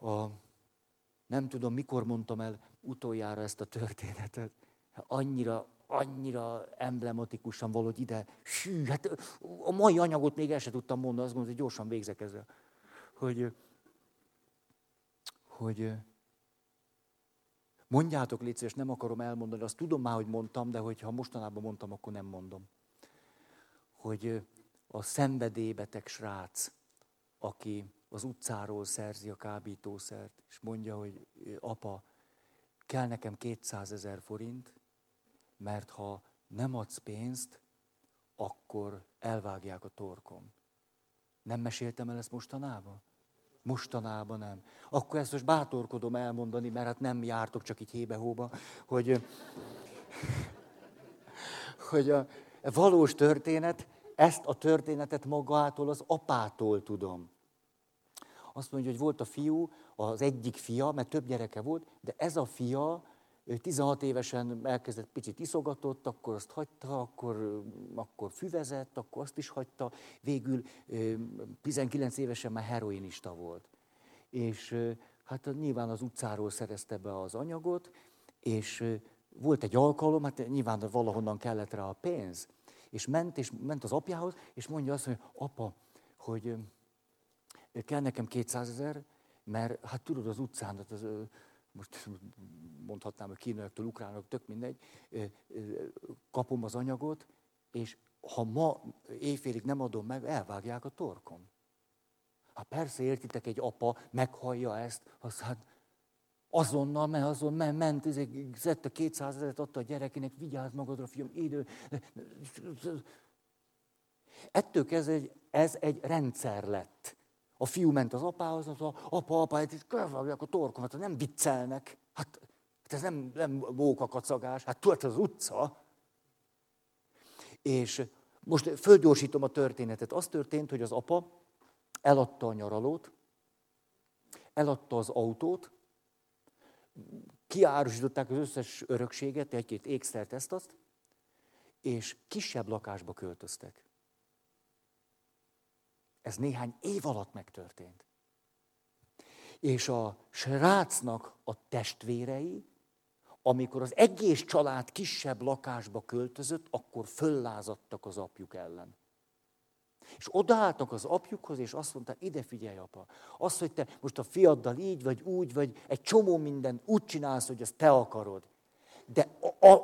A, nem tudom, mikor mondtam el utoljára ezt a történetet. Annyira, annyira emblematikusan valahogy ide, hű, hát a mai anyagot még el sem tudtam mondani, azt gondolom, hogy gyorsan végzek ezzel. Hogy hogy mondjátok, légy szíves, nem akarom elmondani, azt tudom már, hogy mondtam, de hogyha mostanában mondtam, akkor nem mondom. Hogy a szenvedélybeteg srác, aki az utcáról szerzi a kábítószert, és mondja, hogy apa, kell nekem 200 ezer forint, mert ha nem adsz pénzt, akkor elvágják a torkom. Nem meséltem el ezt mostanában? Mostanában nem. Akkor ezt most bátorkodom elmondani, mert hát nem jártok csak így hébe-hóba, hogy, hogy a valós történet, ezt a történetet magától, az apától tudom. Azt mondja, hogy volt a fiú, az egyik fia, mert több gyereke volt, de ez a fia 16 évesen elkezdett picit iszogatott, akkor azt hagyta, akkor, akkor füvezett, akkor azt is hagyta. Végül 19 évesen már heroinista volt. És hát nyilván az utcáról szerezte be az anyagot, és volt egy alkalom, hát nyilván valahonnan kellett rá a pénz, és ment, és ment az apjához, és mondja azt, hogy apa, hogy kell nekem 200 ezer, mert hát tudod az utcán, az, most mondhatnám, hogy kínaiaktól, ukránok, tök mindegy, kapom az anyagot, és ha ma éjfélig nem adom meg, elvágják a torkom. Hát persze értitek, egy apa meghallja ezt, aztán azonnal, mert azon ment, ment szedte 200 ezeret, adta a gyerekének, vigyázz magadra, fiam, idő. Ettől kezdve ez egy rendszer lett. A fiú ment az apához, az apa, apa, hát körvágják a torkomat, hát nem viccelnek. Hát, hát ez nem, nem mókakacagás, hát tudod, az utca. És most földgyorsítom a történetet. Az történt, hogy az apa eladta a nyaralót, eladta az autót, kiárusították az összes örökséget, egy-két ékszert, ezt azt, és kisebb lakásba költöztek. Ez néhány év alatt megtörtént. És a srácnak a testvérei, amikor az egész család kisebb lakásba költözött, akkor föllázadtak az apjuk ellen. És odaálltak az apjukhoz, és azt mondták, ide figyelj, apa, az, hogy te most a fiaddal így, vagy úgy, vagy egy csomó mindent úgy csinálsz, hogy ezt te akarod. De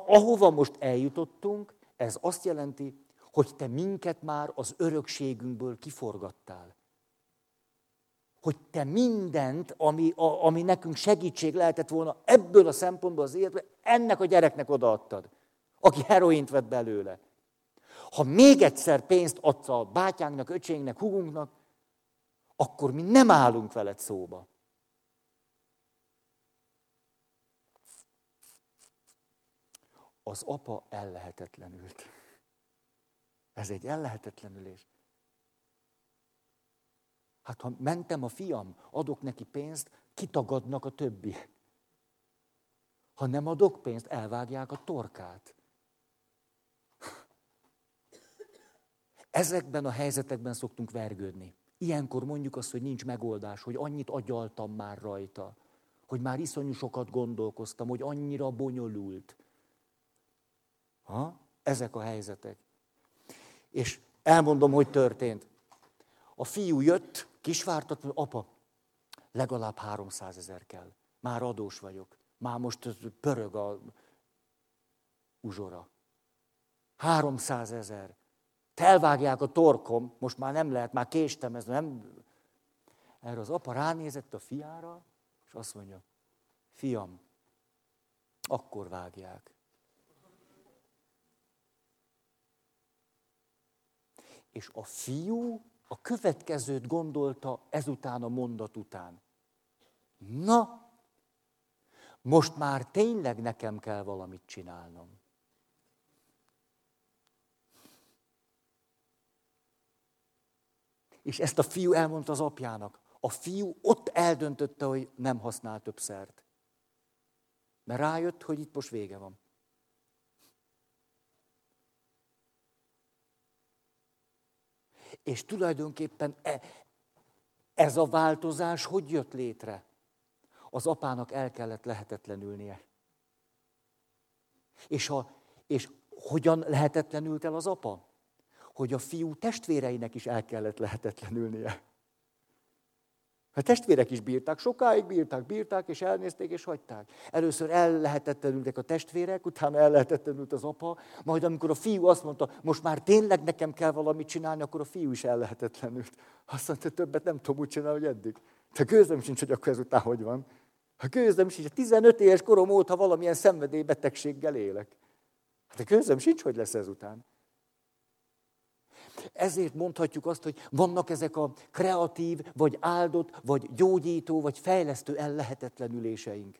ahova most eljutottunk, ez azt jelenti, hogy te minket már az örökségünkből kiforgattál. Hogy te mindent, ami, a, ami nekünk segítség lehetett volna ebből a szempontból az életben, ennek a gyereknek odaadtad, aki heroint vett belőle. Ha még egyszer pénzt adsz a bátyánknak, öcsénknek, hugunknak, akkor mi nem állunk veled szóba. Az apa ellehetetlenült. Ez egy ellehetetlenülés. Hát ha mentem a fiam, adok neki pénzt, kitagadnak a többi. Ha nem adok pénzt, elvágják a torkát. Ezekben a helyzetekben szoktunk vergődni. Ilyenkor mondjuk azt, hogy nincs megoldás, hogy annyit agyaltam már rajta, hogy már iszonyú sokat gondolkoztam, hogy annyira bonyolult. Ha? Ezek a helyzetek. És elmondom, hogy történt. A fiú jött, kisvártat, apa, legalább 300 ezer kell. Már adós vagyok. Már most pörög a uzsora. 300 ezer. Felvágják a torkom, most már nem lehet, már késtem, ez nem... Erre az apa ránézett a fiára, és azt mondja, fiam, akkor vágják. És a fiú a következőt gondolta ezután a mondat után. Na, most már tényleg nekem kell valamit csinálnom. És ezt a fiú elmondta az apjának. A fiú ott eldöntötte, hogy nem használ több szert. Mert rájött, hogy itt most vége van. És tulajdonképpen e, ez a változás hogy jött létre? Az apának el kellett lehetetlenülnie. És, a, és hogyan lehetetlenült el az apa? hogy a fiú testvéreinek is el kellett lehetetlenülnie. A testvérek is bírták, sokáig bírták, bírták, és elnézték, és hagyták. Először el lehetetlenültek a testvérek, utána el lehetetlenült az apa, majd amikor a fiú azt mondta, most már tényleg nekem kell valamit csinálni, akkor a fiú is el lehetetlenült. Azt mondta, többet nem tudom úgy csinálni, hogy eddig. De gőzöm sincs, hogy akkor ezután hogy van. A gőzöm sincs, 15 éves korom óta valamilyen szenvedélybetegséggel élek. De gőzöm sincs, hogy lesz ezután. Ezért mondhatjuk azt, hogy vannak ezek a kreatív, vagy áldott, vagy gyógyító, vagy fejlesztő ellehetetlenüléseink.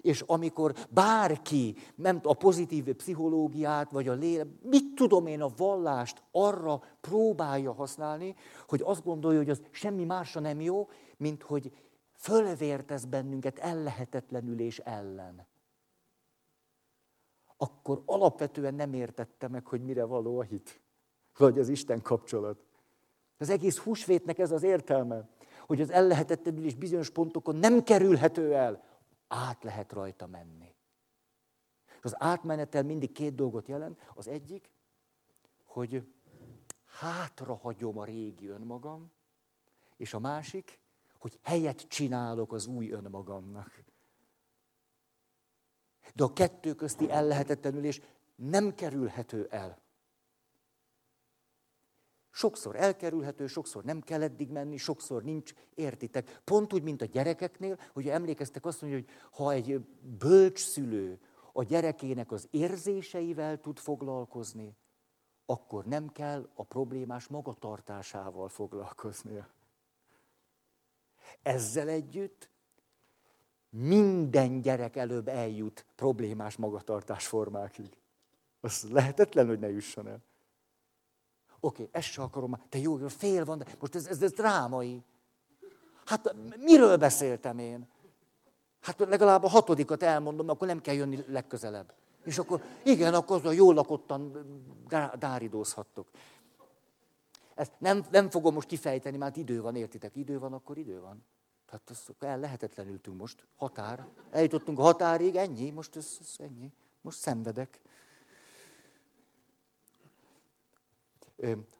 És amikor bárki, nem a pozitív pszichológiát, vagy a lélek, mit tudom én, a vallást arra próbálja használni, hogy azt gondolja, hogy az semmi másra nem jó, mint hogy fölvértez bennünket ellehetetlenülés ellen. Akkor alapvetően nem értette meg, hogy mire való a hit vagy az Isten kapcsolat. Az egész húsvétnek ez az értelme, hogy az ellehetetlenülés bizonyos pontokon nem kerülhető el, át lehet rajta menni. Az átmenetel mindig két dolgot jelent. Az egyik, hogy hátra hagyom a régi önmagam, és a másik, hogy helyet csinálok az új önmagamnak. De a kettő közti ellehetetlenülés nem kerülhető el. Sokszor elkerülhető, sokszor nem kell eddig menni, sokszor nincs, értitek. Pont úgy, mint a gyerekeknél, hogy emlékeztek azt mondja, hogy ha egy bölcs szülő a gyerekének az érzéseivel tud foglalkozni, akkor nem kell a problémás magatartásával foglalkoznia. Ezzel együtt minden gyerek előbb eljut problémás magatartás formákig. Az lehetetlen, hogy ne jusson el. Oké, ezt sem akarom, te jó, fél van, de most ez, ez, ez drámai. Hát miről beszéltem én? Hát legalább a hatodikat elmondom, akkor nem kell jönni legközelebb. És akkor, igen, akkor azon jól lakottan dáridózhattok. Ezt nem, nem fogom most kifejteni, mert idő van, értitek? Idő van, akkor idő van. Tehát az, el lehetetlenültünk most. Határ. Eljutottunk a határig, ennyi, most ez, ez ennyi. Most szenvedek.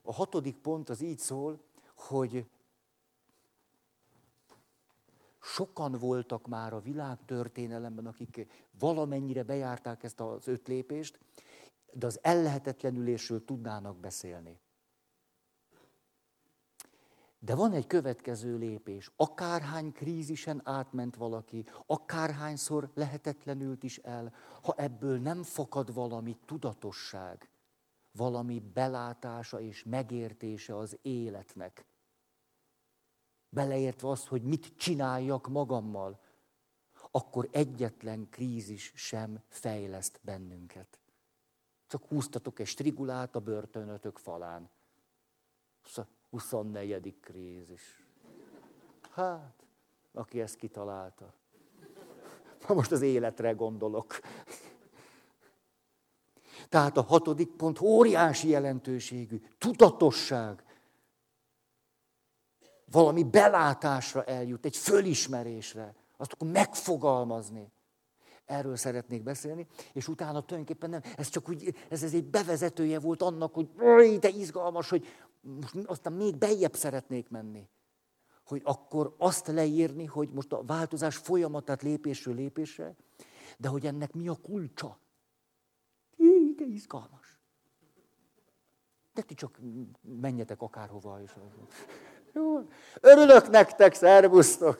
A hatodik pont az így szól, hogy sokan voltak már a világtörténelemben, akik valamennyire bejárták ezt az öt lépést, de az ellehetetlenülésről tudnának beszélni. De van egy következő lépés. Akárhány krízisen átment valaki, akárhányszor lehetetlenült is el, ha ebből nem fakad valami tudatosság, valami belátása és megértése az életnek, beleértve azt, hogy mit csináljak magammal, akkor egyetlen krízis sem fejleszt bennünket. Csak húztatok egy strigulát a börtönötök falán. 24. krízis. Hát, aki ezt kitalálta. *laughs* Most az életre gondolok. Tehát a hatodik pont óriási jelentőségű, tudatosság. Valami belátásra eljut, egy fölismerésre. Azt akkor megfogalmazni. Erről szeretnék beszélni, és utána tulajdonképpen nem, ez csak úgy, ez, ez egy bevezetője volt annak, hogy de izgalmas, hogy most aztán még bejjebb szeretnék menni. Hogy akkor azt leírni, hogy most a változás folyamatát lépésről lépésre, de hogy ennek mi a kulcsa. De izgalmas. De ti csak menjetek akárhova. És... Jó. Örülök nektek, szervusztok!